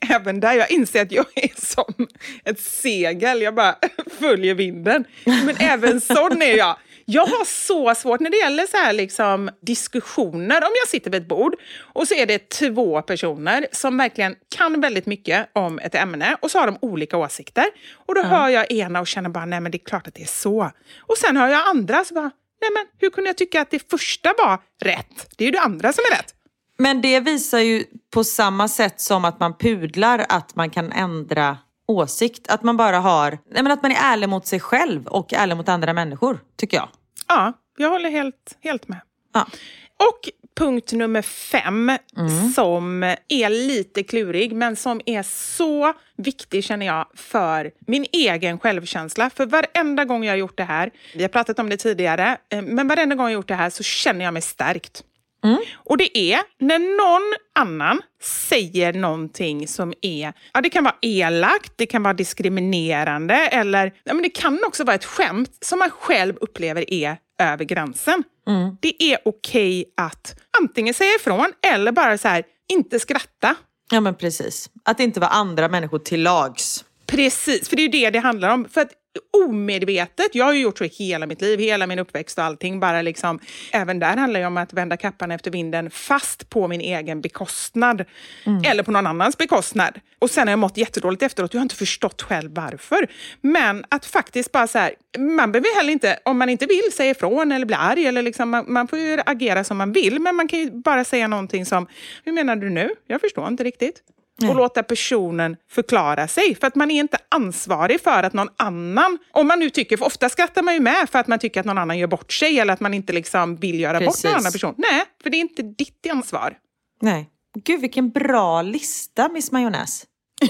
även där, jag inser att jag är som ett segel, jag bara följer vinden. Men även sån är jag. Jag har så svårt när det gäller så här liksom diskussioner. Om jag sitter vid ett bord och så är det två personer som verkligen kan väldigt mycket om ett ämne och så har de olika åsikter. Och då hör jag ena och känner bara, nej men det är klart att det är så. Och sen hör jag andra så bara, nej men hur kunde jag tycka att det första var rätt? Det är ju det andra som är rätt. Men det visar ju på samma sätt som att man pudlar att man kan ändra åsikt. Att man bara har, nej men att man är ärlig mot sig själv och ärlig mot andra människor, tycker jag. Ja, jag håller helt, helt med. Ja. Och punkt nummer fem, som är lite klurig, men som är så viktig känner jag för min egen självkänsla. För varenda gång jag har gjort det här, vi har pratat om det tidigare, eh, men varenda gång jag har gjort det här så känner jag mig stärkt. Och det är när någon annan säger någonting som är, ja det kan vara elakt, det kan vara diskriminerande eller ja, men det kan också vara ett skämt som man själv upplever är över gränsen. Det är okej att antingen säga ifrån eller bara så här, inte skratta. Ja men precis. Att inte vara andra människor till lags. Precis, för det är ju det det handlar om. För att omedvetet, jag har ju gjort så i hela mitt liv, hela min uppväxt och allting, bara liksom, även där handlar det om att vända kappan efter vinden fast på min egen bekostnad. Eller på någon annans bekostnad. Och sen har jag mått jättedåligt efteråt, jag har inte förstått själv varför. Men att faktiskt bara så här, man behöver heller inte, om man inte vill säga ifrån eller bli arg, eller liksom, man, man får ju agera som man vill, men man kan ju bara säga någonting som, hur menar du nu? Jag förstår inte riktigt och låta personen förklara sig. För att man är inte ansvarig för att någon annan, om man nu tycker, för ofta skrattar man ju med för att man tycker att någon annan gör bort sig eller att man inte liksom vill göra bort Precis. någon annan person. Nej, för det är inte ditt ansvar. Nej. Gud vilken bra lista Miss Majonnäs.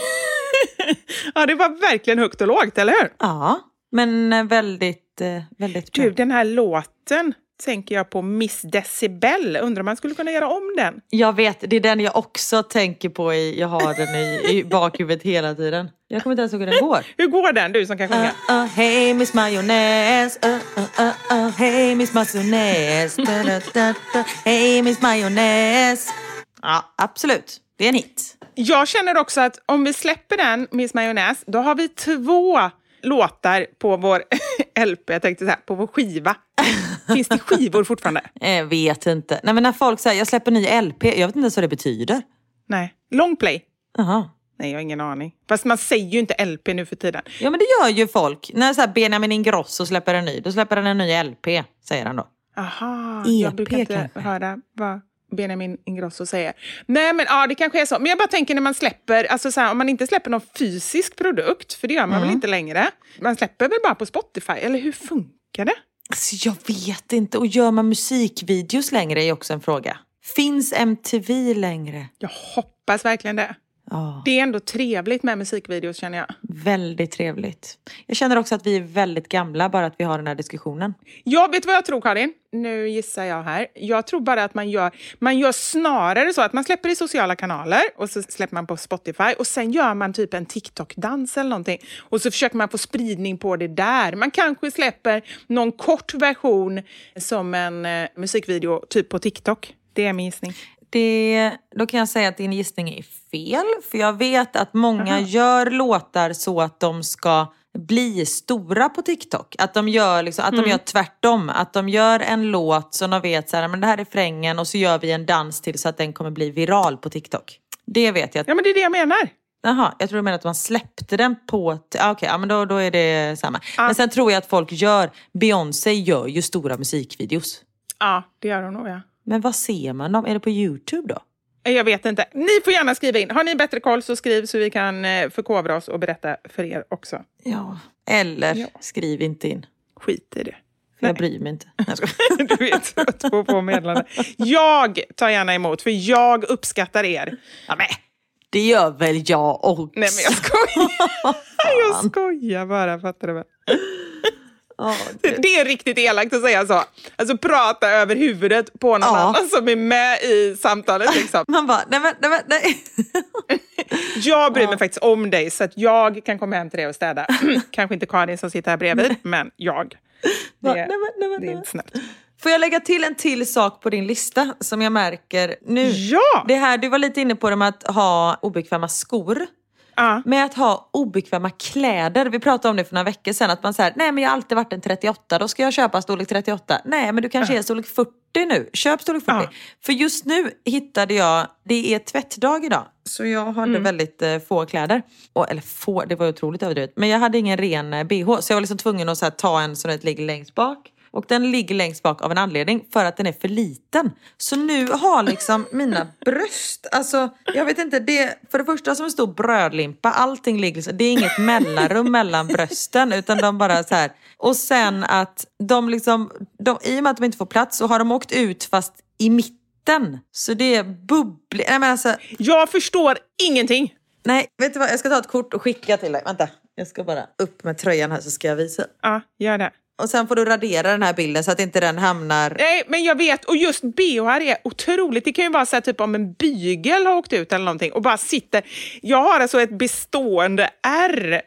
Ja, det var verkligen högt och lågt, eller hur? Ja, men väldigt, eh, väldigt bra. Du, den här låten tänker jag på Miss Decibel. Undrar om man skulle kunna göra om den? Jag vet, det är den jag också tänker på. I, jag har den i, i bakhuvudet hela tiden. Jag kommer inte ens ihåg hur den går. Hur går den, du som kan sjunga? Uh, uh, hey Miss Majonnäs, uh, uh, uh, uh, hey Miss Majonnäs, da, da, da, da. hey Miss Majonnäs. Ja, absolut. Det är en hit. Jag känner också att om vi släpper den, Miss Majonnäs, då har vi två låtar på vår LP, jag tänkte så här, på vår skiva. Finns det skivor fortfarande? Jag vet inte. Nej men när folk säger jag släpper ny LP, jag vet inte ens vad det betyder. Nej. Long play. Jaha. Nej, jag har ingen aning. Fast man säger ju inte LP nu för tiden. Ja men det gör ju folk. När så här Benjamin Ingrosso släpper en ny, då släpper han en ny LP, säger han då. Aha, EP jag brukar inte kanske. höra vad Benjamin Ingrosso säger. Nej, men ja, det kanske är så. Men jag bara tänker när man släpper, alltså så här, om man inte släpper någon fysisk produkt, för det gör man Mm. väl inte längre. Man släpper väl bara på Spotify, eller hur funkar det? Alltså, jag vet inte. Och gör man musikvideos längre är också en fråga. Finns MTV längre? Jag hoppas verkligen det. Ja, Det är ändå trevligt med musikvideos känner jag. väldigt trevligt. Jag känner också att vi är väldigt gamla bara att vi har den här diskussionen. Jag vet vad jag tror Karin? Nu gissar jag här. Jag tror bara att man gör, man gör snarare så att man släpper i sociala kanaler och så släpper man på Spotify och sen gör man typ en TikTok-dans eller någonting. Och så försöker man få spridning på det där. Man kanske släpper någon kort version som en eh, musikvideo typ på TikTok. Det är min gissning. Det, då kan jag säga att din gissning är fel. För jag vet att många gör låtar så att de ska bli stora på TikTok. Att de gör, liksom, att de gör tvärtom. Att de gör en låt som de vet så här, men det här är frängen och så gör vi en dans till så att den kommer bli viral på TikTok. Det vet jag. Ja, men det är det jag menar. Jaha, jag tror du menar att man släppte den på... ah, Okej, ja, men då, då är det samma. Men sen tror jag att folk gör... Beyoncé gör ju stora musikvideos. Ja, det gör hon nog, ja. Men vad ser man dem? Är det på YouTube då? Jag vet inte. Ni får gärna skriva in. Har ni bättre koll så skriv så vi kan eh, förkovra oss och berätta för er också. Ja. Eller Ja. skriv inte in. Skit i det. För jag Nej. bryr mig inte. Nej. Du är trött på att få meddelanden. Jag tar gärna emot, för jag uppskattar er. ja, men, det gör väl jag också? Nej, men jag skojar. Jag skojar bara, fattar du väl? Det är riktigt elakt att säga så. Alltså prata över huvudet på någon Ja. annan som är med i samtalet. Liksom. Man bara, nej men, nej nej. Jag bryr mig faktiskt om dig så att jag kan komma hem till dig och städa. Kanske inte Karin som sitter här bredvid, men jag. Det? Nej, nej, men, det är nej. inte snällt. Får jag lägga till en till sak på din lista som jag märker nu? Ja! Det här, du var lite inne på det med att ha obekväma skor. Ja. Med att ha obekväma kläder. Vi pratade om det för några veckor sedan. Att man säger, nej men jag har alltid varit en 38, då ska jag köpa storlek 38. Nej men du kanske är storlek 40 nu. Köp storlek 40. Ja. För just nu hittade jag, det är tvättdag idag. Så jag hade väldigt eh, få kläder. Och, eller få, det var otroligt överdrivet. Men jag hade ingen ren eh, bh. Så jag var liksom tvungen att här, ta en som ligger längst bak. Och den ligger längst bak av en anledning för att den är för liten. Så nu har liksom mina bröst, alltså jag vet inte, det för det första som en stor brödlimpa, allting ligger liksom, det är inget mellanrum mellan brösten utan de bara så här. Och sen att de liksom, de, i och med att de inte får plats så har de åkt ut fast i mitten. Så det är bubbligt, nej men alltså, Jag förstår ingenting. nej vet du vad, jag ska ta ett kort och skicka till dig. Vänta, jag ska bara upp med tröjan här så ska jag visa. Ja, gör det. Och sen får du radera den här bilden så att inte den hamnar... Nej, men jag vet. Och just bh är otroligt. Det kan ju vara så här, typ om en bygel har åkt ut eller någonting och bara sitter. Jag har alltså ett bestående ärr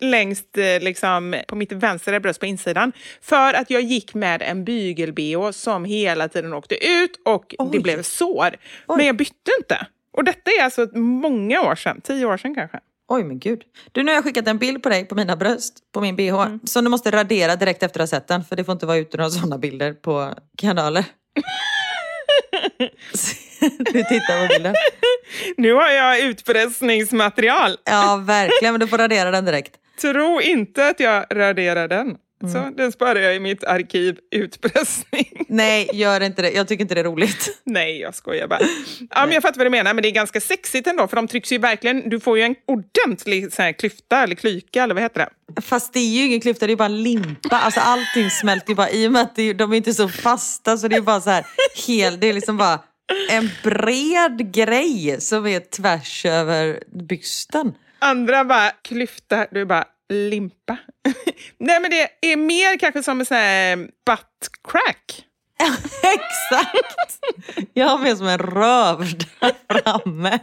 längst eh, liksom, på mitt vänstra bröst på insidan. För att jag gick med en bygel-bh som hela tiden åkte ut och det Oj. blev sår. Oj. Men jag bytte inte. Och detta är alltså många år sedan, tio år sedan kanske. Oj men gud. Du nu har jag skickat en bild på dig på mina bröst, på min bh. Som du måste radera direkt efter att ha sett den. För det får inte vara ute några sådana bilder på kanaler. du tittar på bilden. Nu har jag utpressningsmaterial. Ja verkligen, men du får radera den direkt. Tro inte att jag raderar den. Så den sparar jag i mitt arkiv utpressning. Nej, gör inte det. Jag tycker inte det är roligt. Nej, jag skojar bara. Ja, men jag fattar vad du menar, men det är ganska sexigt ändå, för de trycks ju verkligen... Du får ju en ordentlig så här, klyfta, eller klyka, eller vad heter det? Fast det är ju ingen klyfta, det är bara limpa. Alltså allting smälter ju bara i och med att det, de är inte så fasta så det är bara så här hel, det är liksom bara en bred grej som är tvärs över bysten. Andra bara klyfta, du är bara limpa. Nej, men det är mer kanske som en sån här butt crack. Exakt! Jag har med som en röv där framme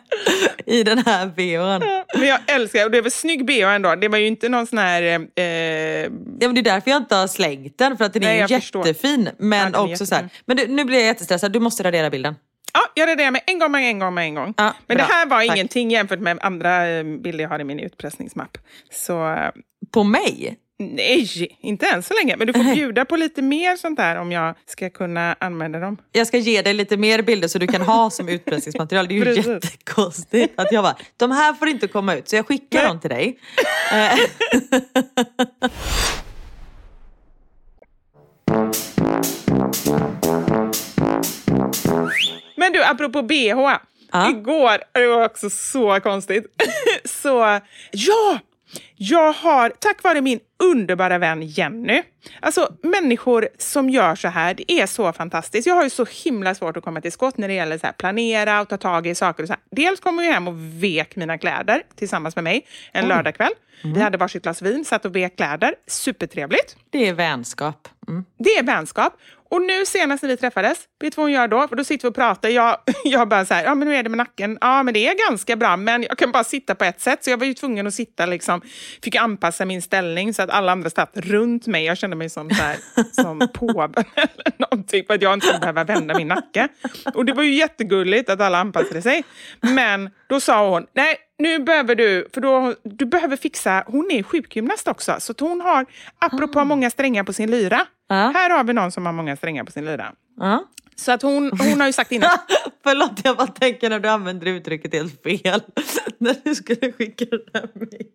i den här bhn. Men jag älskar och det är väl snygg bh ändå. Det var ju inte någon sån här... Eh, Ja, men det är därför jag inte har slängt den, för att den är Nej, ju jag förstår. jättefin. Men Ja, är också så här, jättefin. men du, nu blir jag jättestressad, du måste radera bilden. Ja, jag raderar med en gång, med en gång, med en gång. Ja, Men bra. det här var Tack. ingenting jämfört med andra eh, bilder jag har i min utpressningsmapp. Så eh, På mig? Nej, inte än så länge. Men du får bjuda på lite mer sånt där om jag ska kunna använda dem. Jag ska ge dig lite mer bilder så du kan ha som utpressningsmaterial. Det är ju Precis. jättekonstigt att jag bara, de här får inte komma ut så jag skickar Nej. dem till dig. Men du, apropå bh. Ja. Igår, det var också så konstigt. så, ja! Jag har, tack vare min underbara vän Jenny, alltså människor som gör så här, det är så fantastiskt. Jag har ju så himla svårt att komma till skott när det gäller så här, planera och ta tag i saker. Och så här. Dels kom jag hem och vek mina kläder tillsammans med mig en lördagkväll. Vi hade varsitt glas vin, satt och vek kläder. Supertrevligt. det är vänskap. Mm. Det är vänskap. Och nu senast när vi träffades, vet du vad hon gör då? För då sitter vi och pratar. Jag, jag bara så här, ja men hur är det med nacken? Ja men det är ganska bra, men jag kan bara sitta på ett sätt. Så jag var ju tvungen att sitta liksom, fick anpassa min ställning så att alla andra satt runt mig. Jag kände mig som, så här, som påven eller någonting, för att jag inte skulle behöva vända min nacke. Och det var ju jättegulligt att alla anpassade sig. Men då sa hon, nej nu behöver du, för då, du behöver fixa, hon är sjukgymnast också, så hon har, apropå många strängar på sin lyra, Ja. här har vi någon som har många strängar på sin lyra. Ja. Så att hon, hon har ju sagt innan, Förlåt, jag bara tänker när du använder uttrycket helt fel. när du skulle skicka den här mejlen.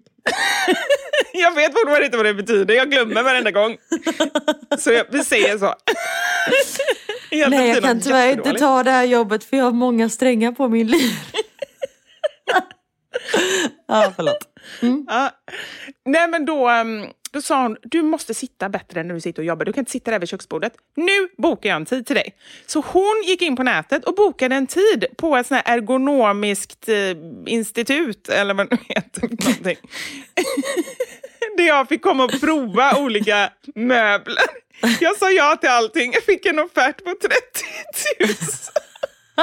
jag vet fortfarande inte vad det betyder, jag glömmer varenda gång. Så jag, vi säger så. Nej, jag kan tyvärr inte ta det här jobbet för jag har många strängar på min lyra. Ja, förlåt. Ja. Nej men då, ehm, då sa hon, du måste sitta bättre när du sitter och jobbar. Du kan inte sitta där vid köksbordet. Nu bokar jag en tid till dig. Så hon gick in på nätet och bokade en tid på ett sånt här ergonomiskt eh, institut, eller vad det heter. Någonting. Där jag fick komma och prova olika möbler. Jag sa ja till allting. Jag fick en offert på 30 000.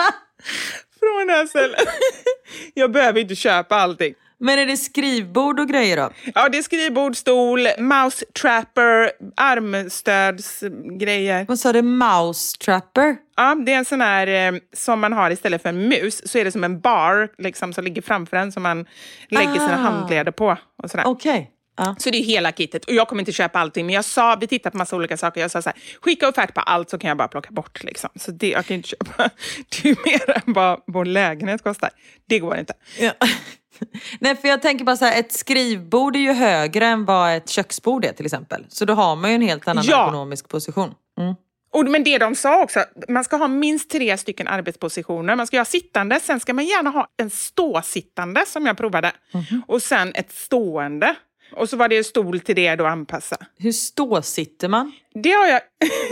Från det här stället. Jag behöver inte köpa allting. Men är det skrivbord och grejer då? Ja, det är skrivbord, stol, mouse trapper, armstödsgrejer. Vad sa du? Mouse trapper? Ja, det är en sån här eh, som man har istället för en mus, så är det som en bar liksom, som ligger framför en som man lägger sina Ah. handleder på. Och sådär. Okej. Ja. Så det är hela kittet. Och jag kommer inte köpa allting, men jag sa, vi tittade på massa olika saker. Jag sa så här, skicka offert på allt så kan jag bara plocka bort. Liksom. Så det, jag kan inte köpa det är mer än vad vår lägenhet kostar. Det går inte. Ja. Nej, för jag tänker bara så här, ett skrivbord är ju högre än vad ett köksbord är till exempel. Så då har man ju en helt annan Ja. ergonomisk position. Mm. Och, men det de sa också, man ska ha minst tre stycken arbetspositioner. Man ska ha sittande, sen ska man gärna ha en ståsittande som jag provade. Och sen ett stående. Och så var det en stol till det då att anpassa. Hur ståsitter man? Det har jag,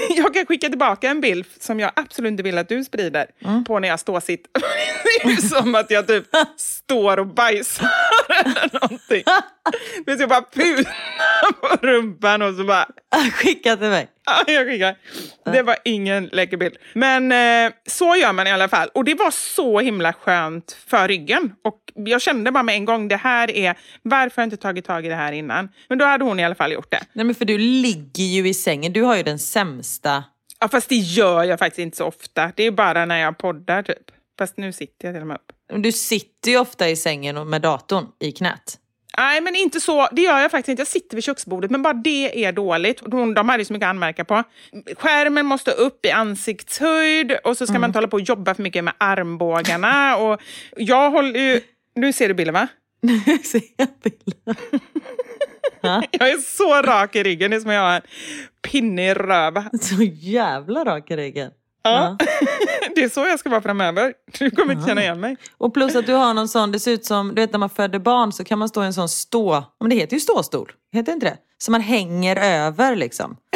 jag kan skicka tillbaka en bild som jag absolut inte vill att du sprider på när jag ståsitter. Det är som att jag typ står och bajsar eller någonting. Jag bara punar på rumpan och så bara Skicka till mig. Ja, jag skickar. Det var ingen läcker bild. Men eh, så gör man i alla fall. Och det var så himla skönt för ryggen. Och jag kände bara med en gång, det här är, varför har jag inte tagit tag i det här innan? Men då hade hon i alla fall gjort det. Nej men för du ligger ju i sängen. Du har ju den sämsta... Ja, fast det gör jag faktiskt inte så ofta. Det är bara när jag poddar typ. Fast nu sitter jag till och med upp. Du sitter ju ofta i sängen med datorn i knät. Nej, men inte så. Det gör jag faktiskt inte. Jag sitter vid köksbordet, men bara det är dåligt. De, de hade ju så mycket att anmärka på. Skärmen måste upp i ansiktshöjd och så ska man inte hålla på och jobba för mycket med armbågarna. Och jag håller ju... Nu ser du bilden, va? Nu ser jag bilden. Jag är så rak i ryggen. Det är som jag har en pinne i röv. Så jävla rak i ryggen. Ja. Det är så jag ska vara framöver. Du kommer inte känna igen mig. Och plus att du har någon sån, det ser ut som, du vet när man föder barn så kan man stå i en sån stå, men det heter ju ståstol, heter inte det? Så man hänger över liksom.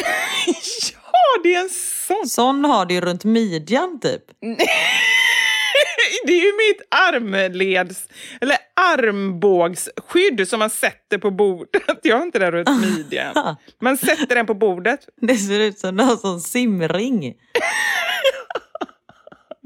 Ja, det är en sån. Sån har du ju runt midjan typ. Det är ju mitt armleds eller armbågsskydd som man sätter på bordet. Jag har inte det runt midjan. Man sätter den på bordet. Det ser ut som du har sån simring.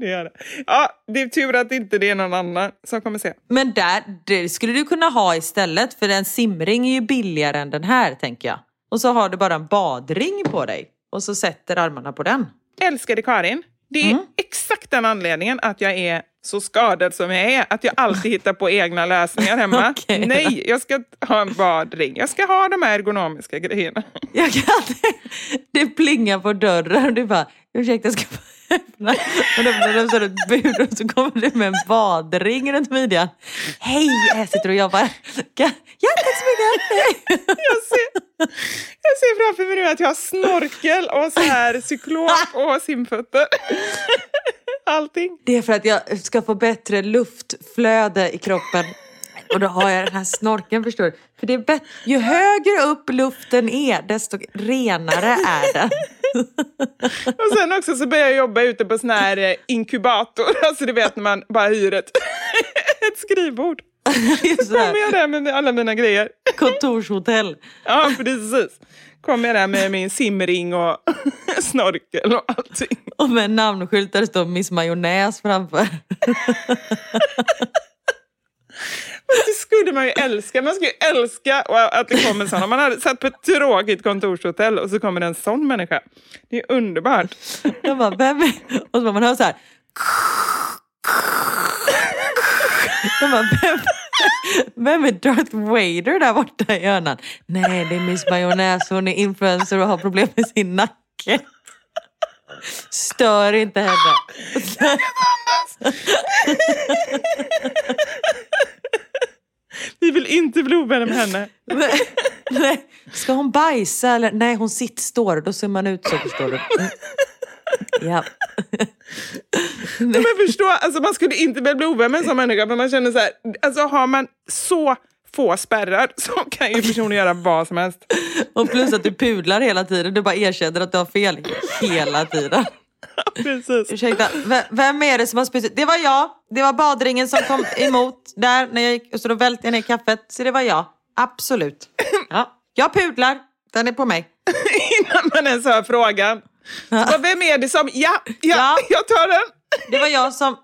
Det gör det. Ja, det är tur att inte det är någon annan som kommer se. Men där, det skulle du kunna ha istället för en simring är ju billigare än den här tänker jag. Och så har du bara en badring på dig och så sätter armarna på den. Älskade Karin, det är exakt den anledningen att jag är så skadad som jag är att jag alltid hittar på egna lösningar hemma. Okej. Nej, jag ska ha en badring. Jag ska ha de här ergonomiska grejerna. Jag kan, det plingar på dörren och du bara, ursäkta jag ska öppna. Och då öppnar så ett bud och så kommer du med en badring runt midjan. Hej, jag sitter och jobbar. Ja, tack så mycket. Jag ser, jag ser framför mig nu att jag har snorkel och så här cyklop och simfötter. Allting. Det är för att jag ska få bättre luftflöde i kroppen. Och då har jag den här snorkeln förstår du. För det är bättre, ju högre upp luften är desto renare är den. Och sen också så börjar jag jobba ute på sån här eh, inkubator. Alltså du vet när man bara hyr ett, ett skrivbord. Just det Kommer här, jag där med alla mina grejer. kontorshotell. Ja, precis. Kommer jag där med min simring och snorkel och allting. Och med en namnskylt där det står Miss Majonnäs framför. Det skulle man ju älska. Man skulle ju älska att det kommer en sån. Om man hade satt på ett tråkigt kontorshotell och så kommer det en sån människa. Det är underbart. Jag bara, vem är... Och så bara, man hör så här. Jag bara, vem, vem är Darth Vader där borta i hörnan? Nej, det är Miss Majonnäs. Hon är influencer och har problem med sin nacke. Stör inte henne. Vi vill inte bli ovänner med henne. Nej, nej. Ska hon bajsa eller? Nej, hon sittstår. Då ser man ut så förstår du. Ja. Men förstå, alltså man skulle inte vilja bli ovän med en sån människa för man känner så här, alltså har man så få spärrar så kan ju personen göra vad som helst. Och plus att du pudlar hela tiden. Du bara erkänner att du har fel hela tiden. Precis. Ursäkta, vem är det som har spytt? Det var jag. Det var badringen som kom emot där när jag gick och så då välte jag ner kaffet. Så det var jag. Absolut. Ja. Jag pudlar. Den är på mig. Innan man ens hör frågan. Så bara, vem är det som, ja, ja, Ja. jag tar den. Det var jag som...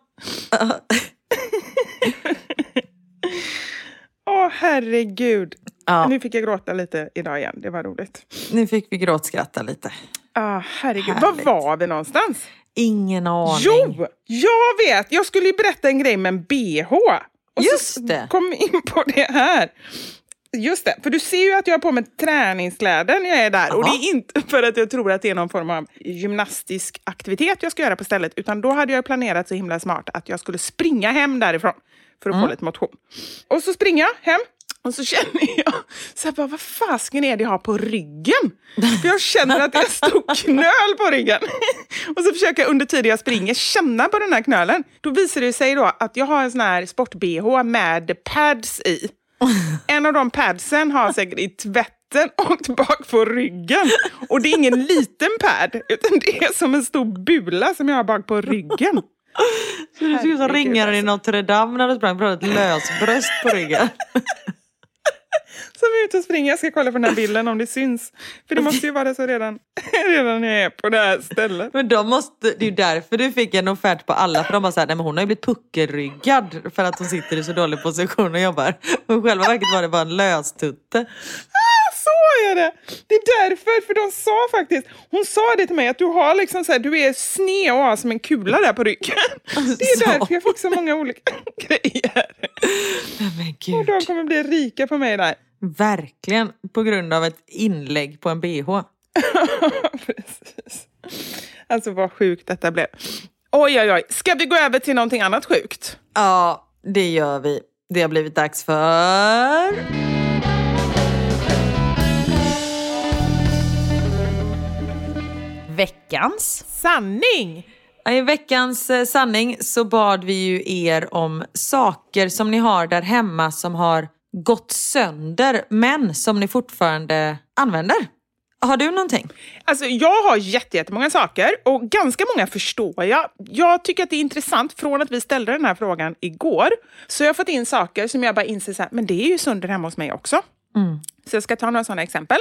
Åh herregud. Ja. Nu fick jag gråta lite idag igen, det var roligt. Nu fick vi gråtskratta lite. Ah, herregud, Härligt. var var vi någonstans? Ingen aning. Jo, jag vet! Jag skulle ju berätta en grej med en bh. Och Just så det. kom in på det här. Just det, för du ser ju att jag har på mig träningskläder när jag är där. Och det är inte för att jag tror att det är någon form av gymnastisk aktivitet jag ska göra på stället. Utan då hade jag planerat så himla smart att jag skulle springa hem därifrån för att Mm. få lite motion. Och så springer jag hem. Och så känner jag, så här bara, vad fasken är det jag har på ryggen? För jag känner att det är en stor knöl på ryggen. Och så försöker jag under tiden jag springer känna på den här knölen. Då visar det sig då att jag har en sån här sport-bh med pads i. En av de padsen har säkert i tvätten åkt bak på ryggen. Och det är ingen liten pad, utan det är som en stor bula som jag har bak på ryggen. Så du såg ut som ringaren i alltså. Notre Dame när du sprang. Hade ett lösbröst på ryggen. Som är ute och springer. Jag ska kolla på den här bilden om det syns. För det måste ju vara så redan, redan när jag är på det här stället. Men de måste, det är ju därför du fick en offert på alla. För de bara såhär, nej men hon har ju blivit puckelryggad för att hon sitter i så dålig position och jobbar. Och själva verket var det bara en löstutte. Ah, så är det! Det är därför, för de sa faktiskt, hon sa det till mig att du har liksom så här, du är sned och har som en kula där på ryggen. Det är Så. därför jag fick så många olika grejer. Men Och gud. de kommer bli rika på mig där. Verkligen på grund av ett inlägg på en bh. Precis. Alltså vad sjukt detta blev. Oj, oj, oj. Ska vi gå över till någonting annat sjukt? Ja, det gör vi. Det har blivit dags för... Veckans. Sanning! I veckans eh, sanning så bad vi ju er om saker som ni har där hemma som har gått sönder men som ni fortfarande använder. Har du någonting? Alltså, jag har jätte- jättemånga saker och ganska många förstår jag. Jag tycker att det är intressant från att vi ställde den här frågan igår. Så jag har fått in saker som jag bara inser så här, men det är ju sönder hemma hos mig också. Så jag ska ta några sådana exempel.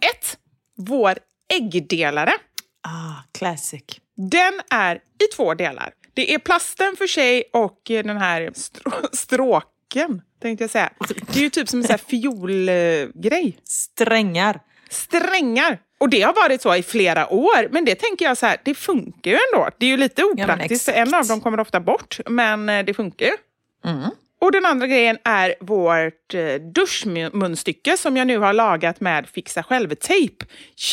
Ett, vår äggdelare. Ah, classic. Den är i två delar. Det är plasten för sig och eh, den här strå- stråken, tänkte jag säga. Det är ju typ som en fiolgrej. Strängar. Strängar Och det har varit så i flera år, men det tänker jag så här, det funkar ju ändå. Det är ju lite opraktiskt, för en av dem kommer ofta bort, men eh, det funkar ju. Mm. Och den andra grejen är vårt eh, duschmunstycke som jag nu har lagat med fixa själv-tejp.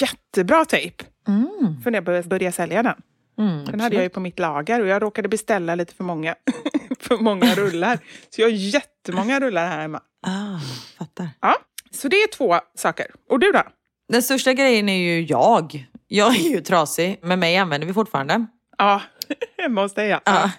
Jättebra tejp! Mm. För när jag började börja sälja den. Mm, Den hade jag ju på mitt lager och jag råkade beställa lite för många, för många rullar. Så jag har jättemånga rullar här hemma. Ah, fattar. Ja, så det är två saker. Och du då? Den största grejen är ju jag. Jag är ju trasig, men mig använder vi fortfarande. Ja, hemma hos dig ja. Ja.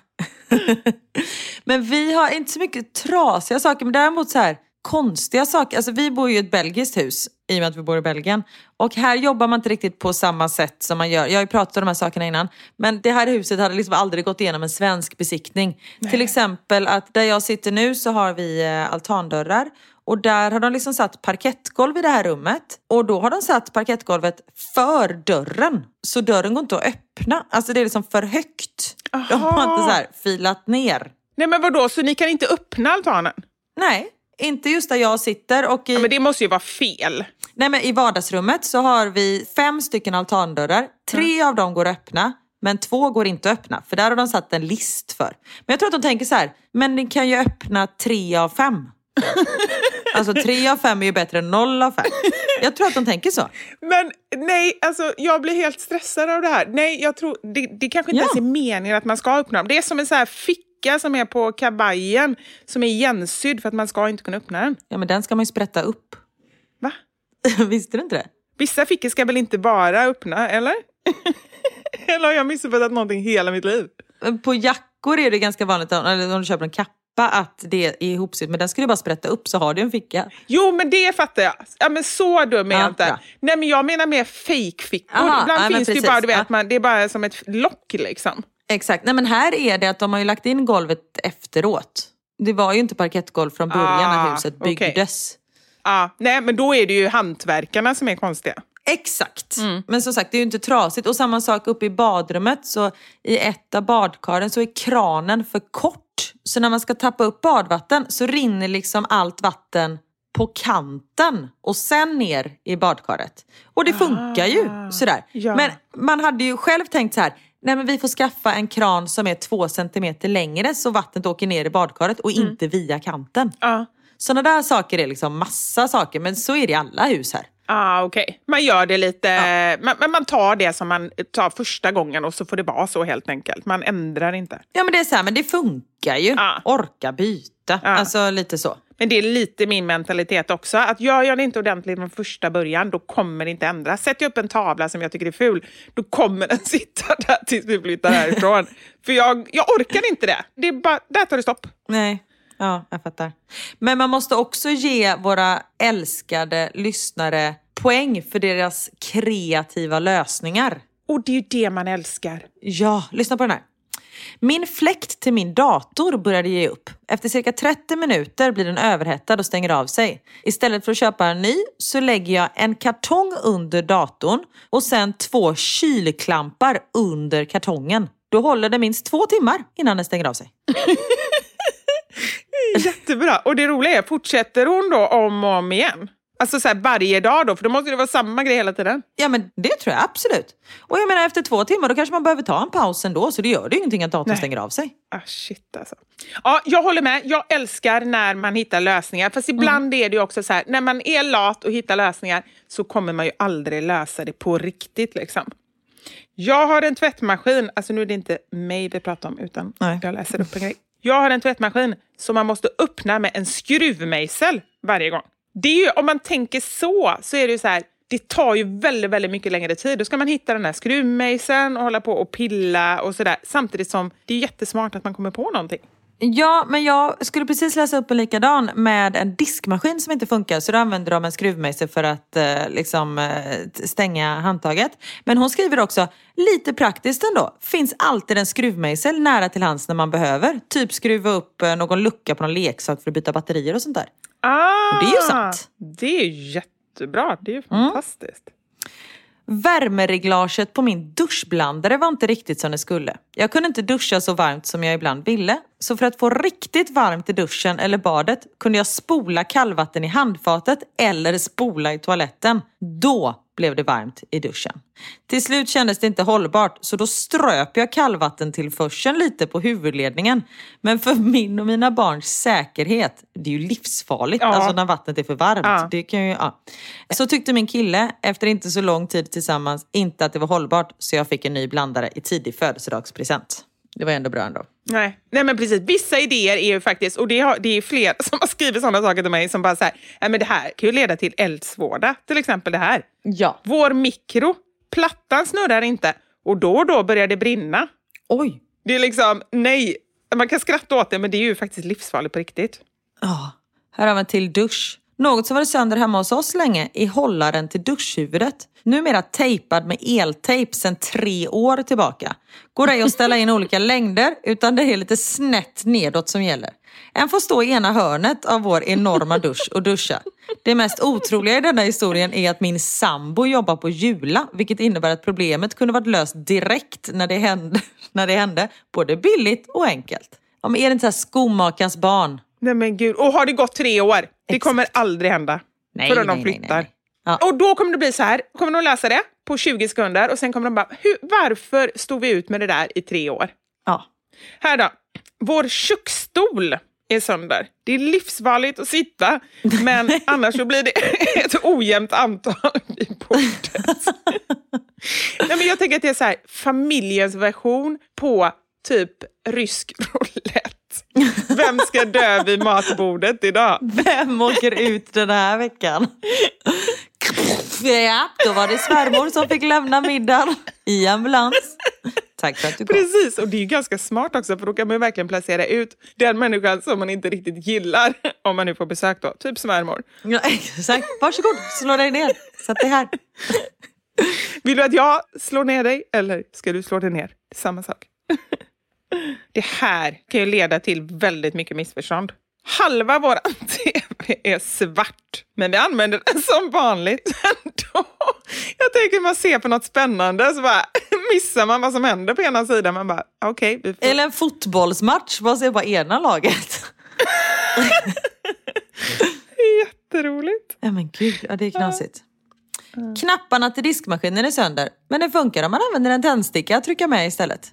men vi har inte så mycket trasiga saker, men däremot så här konstiga saker. Alltså vi bor ju i ett belgiskt hus i och med att vi bor i Belgien. Och här jobbar man inte riktigt på samma sätt som man gör. Jag har ju pratat om de här sakerna innan. Men det här huset hade liksom aldrig gått igenom en svensk besiktning. Till exempel att där jag sitter nu så har vi eh, altandörrar. Och där har de liksom satt parkettgolv i det här rummet. Och då har de satt parkettgolvet för dörren. Så dörren går inte att öppna. Alltså det är liksom för högt. De har Aha. inte så här filat ner. Nej men vadå, så ni kan inte öppna altanen? Nej, inte just där jag sitter. Och i, Ja, men det måste ju vara fel. nej, men I vardagsrummet så har vi fem stycken altandörrar. Tre av dem går öppna. Men två går inte öppna, för där har de satt en list för. Men jag tror att de tänker så här, men ni kan ju öppna tre av fem. alltså tre av fem är ju bättre än noll av fem. Jag tror att de tänker så. Men nej, alltså jag blir helt stressad av det här. Nej, jag tror, det, det kanske inte Ja. ens är meningen att man ska öppna dem. Det är som en sån här ficka som är på kabajen som är igensydd för att man ska inte kunna öppna den. Ja, men den ska man ju sprätta upp. Va? Visste du inte det? Vissa fickor ska väl inte bara öppna, eller? eller har jag missuppfattat någonting hela mitt liv? På jackor är det ganska vanligt, eller om du köper en kappa, att det är ihopsytt. Men den ska du bara sprätta upp så har du en ficka. Jo, men det fattar jag. Ja, men så dum är Ja, jag inte. bra. Nej, men jag menar mer fake-fickor. Aha, Ibland men finns det ju bara, du vet, Ja. man, det är bara som ett lock liksom. Exakt. Nej men här är det att de har ju lagt in golvet efteråt. Det var ju inte parkettgolv från början när Ah, huset okej. byggdes. Ja, nej, men då är det ju hantverkarna som är konstiga. Exakt. Men som sagt, det är ju inte trasigt. Och samma sak uppe i badrummet. Så i ett av badkaren så är kranen för kort. Så när man ska tappa upp badvatten så rinner liksom allt vatten på kanten och sen ner i badkaret. Och det funkar ju sådär. ja. Men man hade ju själv tänkt så här. Nej men vi får skaffa en kran som är två centimeter längre så vattnet åker ner i badkaret och inte via kanten. Ja. Sådana där saker är liksom massa saker men så är det i alla hus här. Ah, okej. Man gör det lite, man, men man tar det som man tar första gången och så får det vara så helt enkelt. Man ändrar inte. Ja men det är så här, men det funkar ju. Ja. Orka byta. Ja. Alltså lite så. Men det är lite min mentalitet också. Att gör jag det inte ordentligt från första början, då kommer det inte ändras. Sätter jag upp en tavla som jag tycker är ful, då kommer den sitta där tills vi flyttar härifrån. För jag, jag orkar inte det. det är bara, där tar det stopp. Nej, ja jag fattar. Men man måste också ge våra älskade lyssnare poäng för deras kreativa lösningar. Och det är ju det man älskar. Ja, lyssna på den här. Min fläkt till min dator började ge upp. Efter cirka 30 minuter blir den överhettad och stänger av sig. Istället för att köpa en ny så lägger jag en kartong under datorn och sen två kylklampar under kartongen. Då håller det minst två timmar innan den stänger av sig. Jättebra. Och det roliga är, fortsätter hon då om och om igen? Alltså så här varje dag då, för då måste det vara samma grej hela tiden. Ja men det tror jag absolut. Och jag menar efter två timmar då kanske man behöver ta en paus ändå så det gör det ju ingenting att datorn Nej. stänger av sig. Ah, shit alltså. Ja, jag håller med. Jag älskar när man hittar lösningar. Fast ibland är det ju också så här, när man är lat och hittar lösningar så kommer man ju aldrig lösa det på riktigt. Liksom. Jag har en tvättmaskin, alltså nu är det inte mig vi pratar om utan Nej. jag läser upp en grej. Jag har en tvättmaskin som man måste öppna med en skruvmejsel varje gång. Det är ju, om man tänker så, så är det ju så här, det tar ju väldigt, väldigt mycket längre tid. Då ska man hitta den här skruvmejseln och hålla på och pilla och sådär. Samtidigt som det är jättesmart att man kommer på någonting. Ja, men jag skulle precis läsa upp en likadan med en diskmaskin som inte funkar. Så då använder de en skruvmejsel för att eh, liksom, eh, stänga handtaget. Men hon skriver också, lite praktiskt ändå. Finns alltid en skruvmejsel nära till hands när man behöver. Typ skruva upp eh, någon lucka på någon leksak för att byta batterier och sånt där. Ah, det är ju sant. Det är jättebra. Det är ju fantastiskt. Värmereglaget på min duschblandare var inte riktigt som det skulle. Jag kunde inte duscha så varmt som jag ibland ville. Så för att få riktigt varmt i duschen eller badet kunde jag spola kallvatten i handfatet eller spola i toaletten. Då blev det varmt i duschen. Till slut kändes det inte hållbart så då ströp jag kallvattentillförseln lite på huvudledningen. Men för min och mina barns säkerhet, det är ju livsfarligt Ja. alltså när vattnet är för varmt. Ja. Det kan ju, ja. Så tyckte min kille, efter inte så lång tid tillsammans, inte att det var hållbart så jag fick en ny blandare i tidig födelsedagspresent. Det var ändå bra ändå. Nej. Nej men precis, vissa idéer är ju faktiskt, och det, har, det är fler som har skrivit sådana saker till mig som bara så här, "Nej, men det här kan ju leda till eldsvåda, till exempel det här. Ja. Vår mikro, plattan snurrar inte och då och då börjar det brinna. Oj. Det är liksom, nej, man kan skratta åt det men det är ju faktiskt livsfarligt på riktigt. Ja, här har vi en till dusch. Något som varit sönder hemma hos oss länge är hållaren till duschhuvudet. Numera tejpad med eltejp sedan tre år tillbaka. Går ej att ställa in olika längder utan det är lite snett nedåt som gäller. En får stå i ena hörnet av vår enorma dusch och duscha. Det mest otroliga i denna historien är att min sambo jobbar på Jula, vilket innebär att problemet kunde varit löst direkt när det hände, när det hände både billigt och enkelt. Ja, men är det inte så här skomakarens barn? Nej men gud, och har det gått tre år, det Exakt. kommer aldrig hända. Nej, förrän nej, de flyttar. nej. Ja. Och då kommer det bli så här, kommer de läsa det på 20 sekunder och sen kommer de bara, varför stod vi ut med det där i tre år? Ja. Här då, vår köksstol är sönder. Det är livsfarligt att sitta, men annars så blir det ett ojämnt antal i bordet. Nej, men jag tänker att det är så här, familjens version på typ rysk roulette. Vem ska dö vid matbordet idag? Vem åker ut den här veckan? Ja, då var det svärmor som fick lämna middagen i ambulans. Tack för att du kom. Precis, och det är ju ganska smart också för då kan man ju verkligen placera ut den människan som man inte riktigt gillar om man nu får besök då, typ svärmor. Ja, exakt. Varsågod, slå dig ner. Sätt dig här. Vill du att jag slår ner dig eller ska du slå dig ner? Det är samma sak. Det här kan ju leda till väldigt mycket missförstånd. Halva vår tv är svart, men vi använder den som vanligt ändå. Jag tänker man ser på något spännande så bara missar man vad som händer på ena sidan. Man bara, okej, vi får... Eller en fotbollsmatch, vad ser bara ena laget? Jätteroligt. Ja men gud, ja, det är knasigt. Knapparna till diskmaskinen är sönder, men det funkar om man använder en tändsticka att trycka med istället.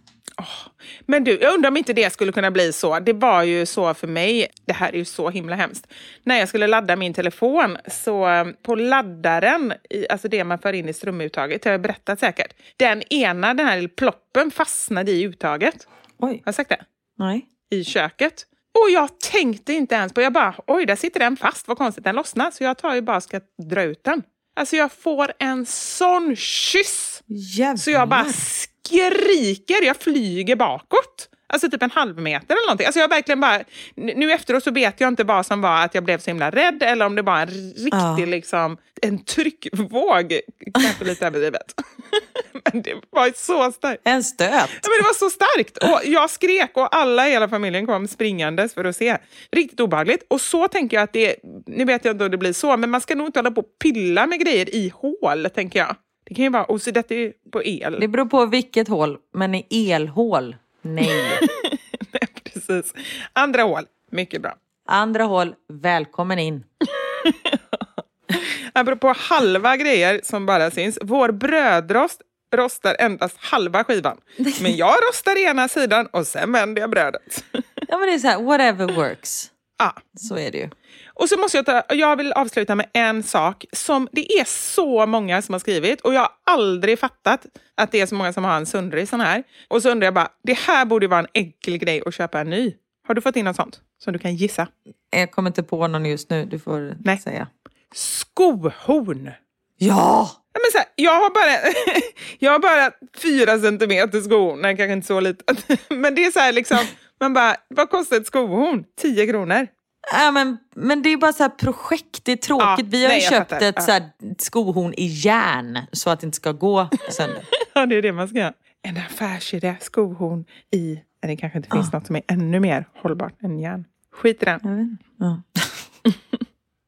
Men du, jag undrar om inte det skulle kunna bli så. Det var ju så för mig, det här är ju så himla hemskt. När jag skulle ladda min telefon, så eh, på laddaren, alltså det man för in i strömuttaget, det har jag berättat säkert. Den ena, den här lilla ploppen fastnade i uttaget. Oj, Har jag sagt det? nej. I köket. Och jag tänkte inte ens på, jag bara, oj, där sitter den fast, vad konstigt, den lossnar. Så jag tar ju bara ska dra ut den. Alltså jag får en sån kyss! Jävlar. Så jag bara skriker, jag flyger bakåt. Alltså typ en halv meter eller någonting. Alltså jag verkligen bara, nu efteråt så vet jag inte vad som var att jag blev så himla rädd eller om det var en riktig Ja. liksom, en tryckvåg. Kanske lite överdrivet. Men det var så starkt. En stöt. Ja, men det var så starkt. Och jag skrek och alla i hela familjen kom springandes för att se. Riktigt obehagligt. Och så tänker jag att det, nu vet jag inte om det blir så, men man ska nog inte hålla på och pilla med grejer i hål, tänker jag. Det kan ju vara, och så detta är ju på el. Det beror på vilket hål, men i elhål, nej. Nej, precis. Andra hål, mycket bra. Andra hål, välkommen in. Apropå halva grejer som bara syns. Vår brödrost rostar endast halva skivan. Men jag rostar ena sidan och sen vänder jag brödet. Ja men det är så här, whatever works. Ja. Så är det ju. Och så måste jag ta, jag vill avsluta med en sak som det är så många som har skrivit och jag har aldrig fattat att det är så många som har en sundrig sån här. Och så undrar jag bara, det här borde vara en enkel grej att köpa en ny. Har du fått in något sånt som du kan gissa? Jag kommer inte på någon just nu, du får Nej. säga. Skohorn! Ja! Men så här, jag, har bara, jag har bara fyra centimeter skohorn, nej kanske inte så litet. Men det är så här liksom, man bara, vad kostar ett skohorn? 10 kronor. Ja, men, men det är bara så här projekt, det är tråkigt. Ja, Vi har nej, ju köpt fattar. ett Ja. så här skohorn i järn så att det inte ska gå sönder. Ja, det är det man ska göra. En affärsidé, skohorn i... Det kanske inte finns något som är ännu mer hållbart än järn. Skit i den. Ja.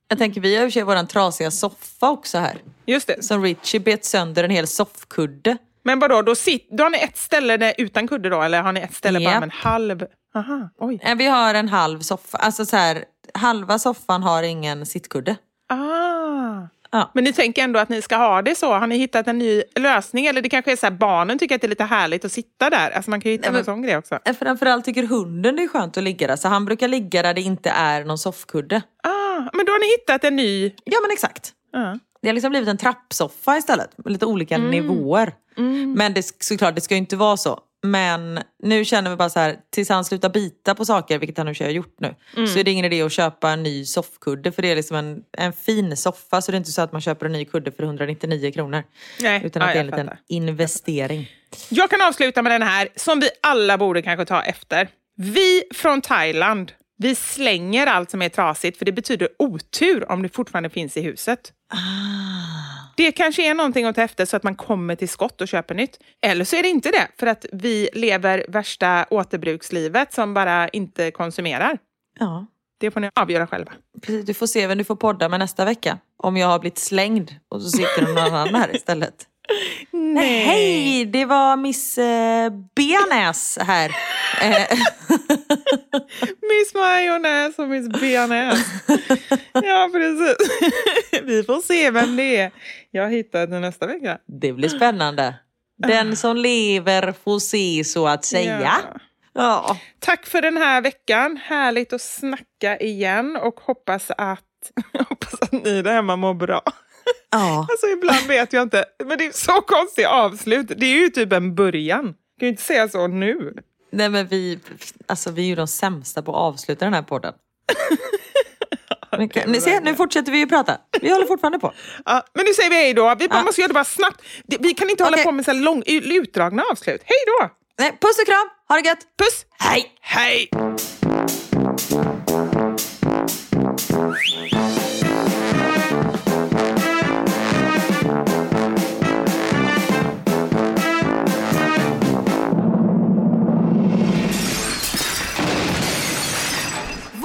jag tänker, vi har ju sig våran trasiga soffa också här. Just det. Som Richie bet sönder en hel soffkudde. Men vadå, då, sit, då har ni ett ställe utan kudde då? Eller har ni ett ställe bara Japp. med en halv? Aha, oj. Eh, Vi har en halv soffa, alltså så här, halva soffan har ingen sittkudde. Ah. Ja. Men ni tänker ändå att ni ska ha det så? Har ni hittat en ny lösning? Eller det kanske är så här, barnen tycker att det är lite härligt att sitta där. Alltså man kan ju hitta Nej, en men- sån grej också. Eh, Framförallt tycker hunden det är skönt att ligga där. Så han brukar ligga där det inte är någon soffkudde. Ah, men då har ni hittat en ny... Ja men exakt. Ja. Det har liksom blivit en trappsoffa istället. Med lite olika nivåer. Men det, såklart, det ska ju inte vara så. Men nu känner vi bara så här, tills han slutar bita på saker, vilket han nu har gjort nu, så är det ingen idé att köpa en ny soffkudde. För det är liksom en, en fin soffa, så det är inte så att man köper en ny kudde för 199 kronor. Nej, Utan ja, att det är en liten investering. Jag kan avsluta med den här, som vi alla borde kanske ta efter. Vi från Thailand, vi slänger allt som är trasigt för det betyder otur om det fortfarande finns i huset. Det kanske är någonting att ta efter så att man kommer till skott och köper nytt. Eller så är det inte det, för att vi lever värsta återbrukslivet som bara inte konsumerar. Ja, Det får ni avgöra själva. precis. Du får se vem du får podda med nästa vecka. Om jag har blivit slängd och så sitter någon annan här istället. Nej. Hej, det var Miss eh, Bearnäs här. Miss Majonnäs och Miss Bearnäs. ja, precis. vi får se vem det är jag hittar till nästa vecka. det blir spännande. Den som lever får se så att säga. Ja. Ja. Tack för den här veckan. Härligt att snacka igen och hoppas att, hoppas att ni där hemma mår bra. Ja. Alltså ibland vet jag inte, men det är så konstiga avslut. Det är ju typ en början. kan ju inte säga så nu. Nej men vi, alltså, vi är ju de sämsta på att avsluta den här podden. Men Ni ser, nu fortsätter vi ju prata. Vi håller fortfarande på. Ja, men nu säger vi hej då. Vi Ja. måste göra det bara snabbt. Vi kan inte hålla Okej. på med så lång, utdragna avslut. Hej då! Nej, puss och kram, ha det gött! Puss! Hej! Hej!